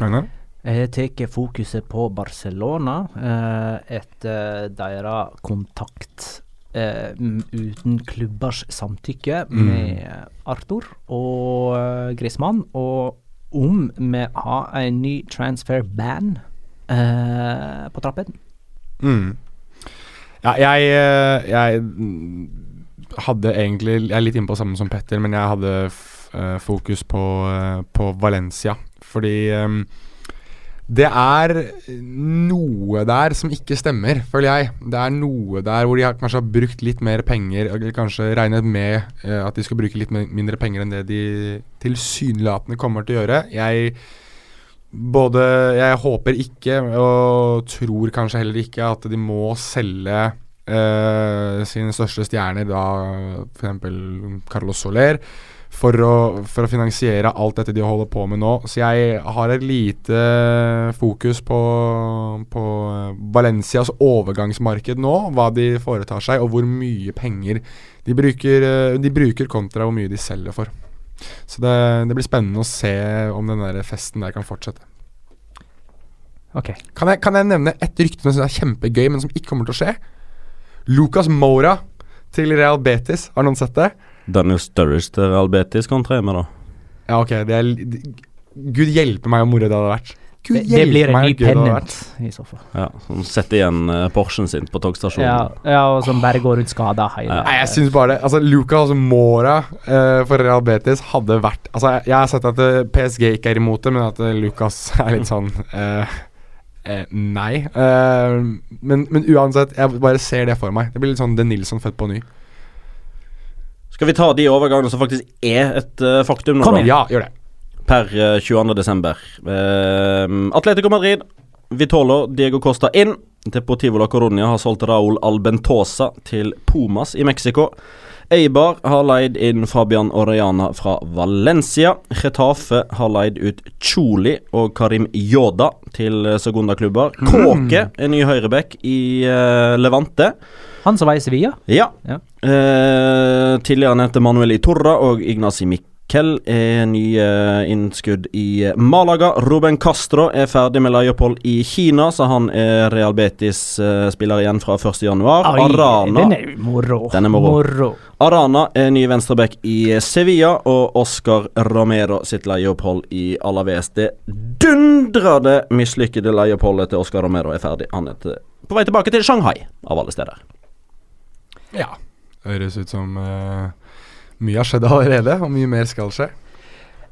Ragnar? Jeg tar fokuset på Barcelona eh, etter deres kontakt eh, uten klubbers samtykke Mm. med Arthur og uh, Griezmann, og om vi har en ny transfer ban eh, på trappen. Mm. Ja, jeg, eh, jeg hadde egentlig Jeg er litt inne på samme som Petter, men jeg hadde eh, fokus på, eh, på Valencia. Fordi eh, det er noe der som ikke stemmer, føler jeg. Det er noe der hvor de har, kanskje har brukt litt mer penger, eller kanskje regnet med eh, at de skal bruke litt mindre penger enn det de tilsynelatende kommer til å gjøre. Jeg både Jeg håper ikke, og tror kanskje heller ikke, at de må selge eh, sine største stjerner, da f.eks. Carlos Soler, for å, for å finansiere alt dette de holder på med nå. Så jeg har et lite fokus på, på Valencias overgangsmarked nå, hva de foretar seg, og hvor mye penger de bruker, eh, de bruker kontra hvor mye de selger for. Så det, det blir spennende å se om den der festen der kan fortsette. Ok. Kan jeg, kan jeg nevne et rykte som jeg synes er kjempegøy, men som ikke kommer til å skje? Lucas Moura til Real Betis. Har noen sett det? Daniel Sturridge til Real Betis kontra med, da. Ja, ok. Det er, Gud hjelpe meg hvor moro det hadde vært. Gud Det, det blir en ny pennant, i så fall. Ja, Som setter igjen uh, Porschen sin på togstasjonen. Ja, ja, og som bare går rundt skada hele Ja. Nei, jeg syns bare det. Altså, Lucas Mora uh, for Real Betis hadde vært Altså, jeg, jeg har sett at eh, PSG ikke er imot det, men at eh, Lucas er litt sånn uh, eh, Nei. Eh, men, men uansett, jeg bare ser det for meg. Det blir litt sånn De Nilsson født på ny. Skal vi ta de overgangene som faktisk er et uh, faktum nå, Kom igjen. Ja, gjør det. Per uh, 22. desember. Uh, Atletico Madrid, Vitolo, Diego Costa inn. Deportivo la Coronia har solgt Raúl Albentosa til Pumas i Mexico. Eibar har leid inn Fabian Orellana fra Valencia. Retafe har leid ut Choli og Karim Yoda til eh, Segunda-klubber. Kåke er ny høyreback i uh, Levante. Han som var i Sevilla. Ja. Ja. Eh, tidligere nevnte Manuel Itorra og Ignasi Mikkel er nye innskudd i Malaga. Ruben Castro er ferdig med leieopphold i Kina, så han er Real Betis-spiller igjen fra 1.1. Arana den er moro. Den er moro. Arana er ny venstreback i Sevilla, og Oscar Romero sitt leieopphold i Alaves. Det dundrede mislykkede leieoppholdet til Oscar Romero er ferdig. Han er på vei tilbake til Shanghai, av alle steder. Ja. Høres ut som uh, mye har skjedd allerede, og mye mer skal skje.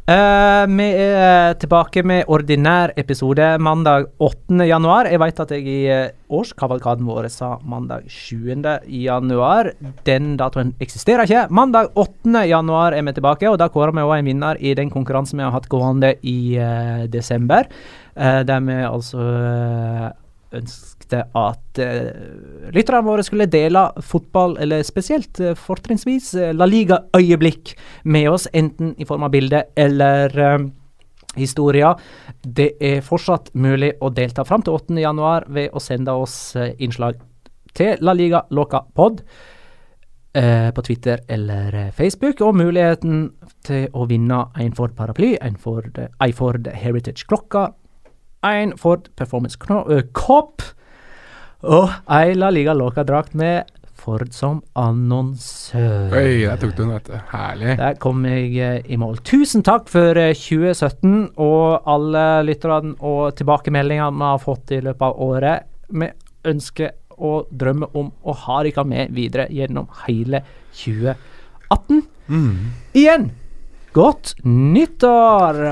Uh, vi er tilbake med ordinær episode mandag 8. januar. Jeg vet at jeg i eh, årskavalkaden vår sa mandag 7. januar. Den datoen eksisterer ikke. Mandag 8. januar er vi tilbake, og da kårer vi også en vinner i den konkurransen vi har hatt gående i uh, desember. Uh, der vi altså eh, ønskte at uh, lytterne våre skulle dele fotball, eller spesielt uh, fortrinnsvis uh, La Liga-øyeblikk med oss, enten i form av bilde eller uh, historier. Det er fortsatt mulig å delta fram til 8. januar ved å sende oss innslag til La Liga Loca Pod på Twitter eller Facebook, og muligheten til å vinne en Ford paraply, en Ford, en Ford Heritage-klokka, en Ford Performance Kno ø, Kopp og ei La Liga Loca-drakt med Ford som annonsør. Oi, der tok du den, vet du. Herlig. Der kom jeg eh, i mål. Tusen takk for eh, 2017 og alle lytterne og tilbakemeldingene vi har fått i løpet av året. Vi ønsker og drømmer om å ha dere med videre gjennom hele 2018. Igjen, godt nyttår!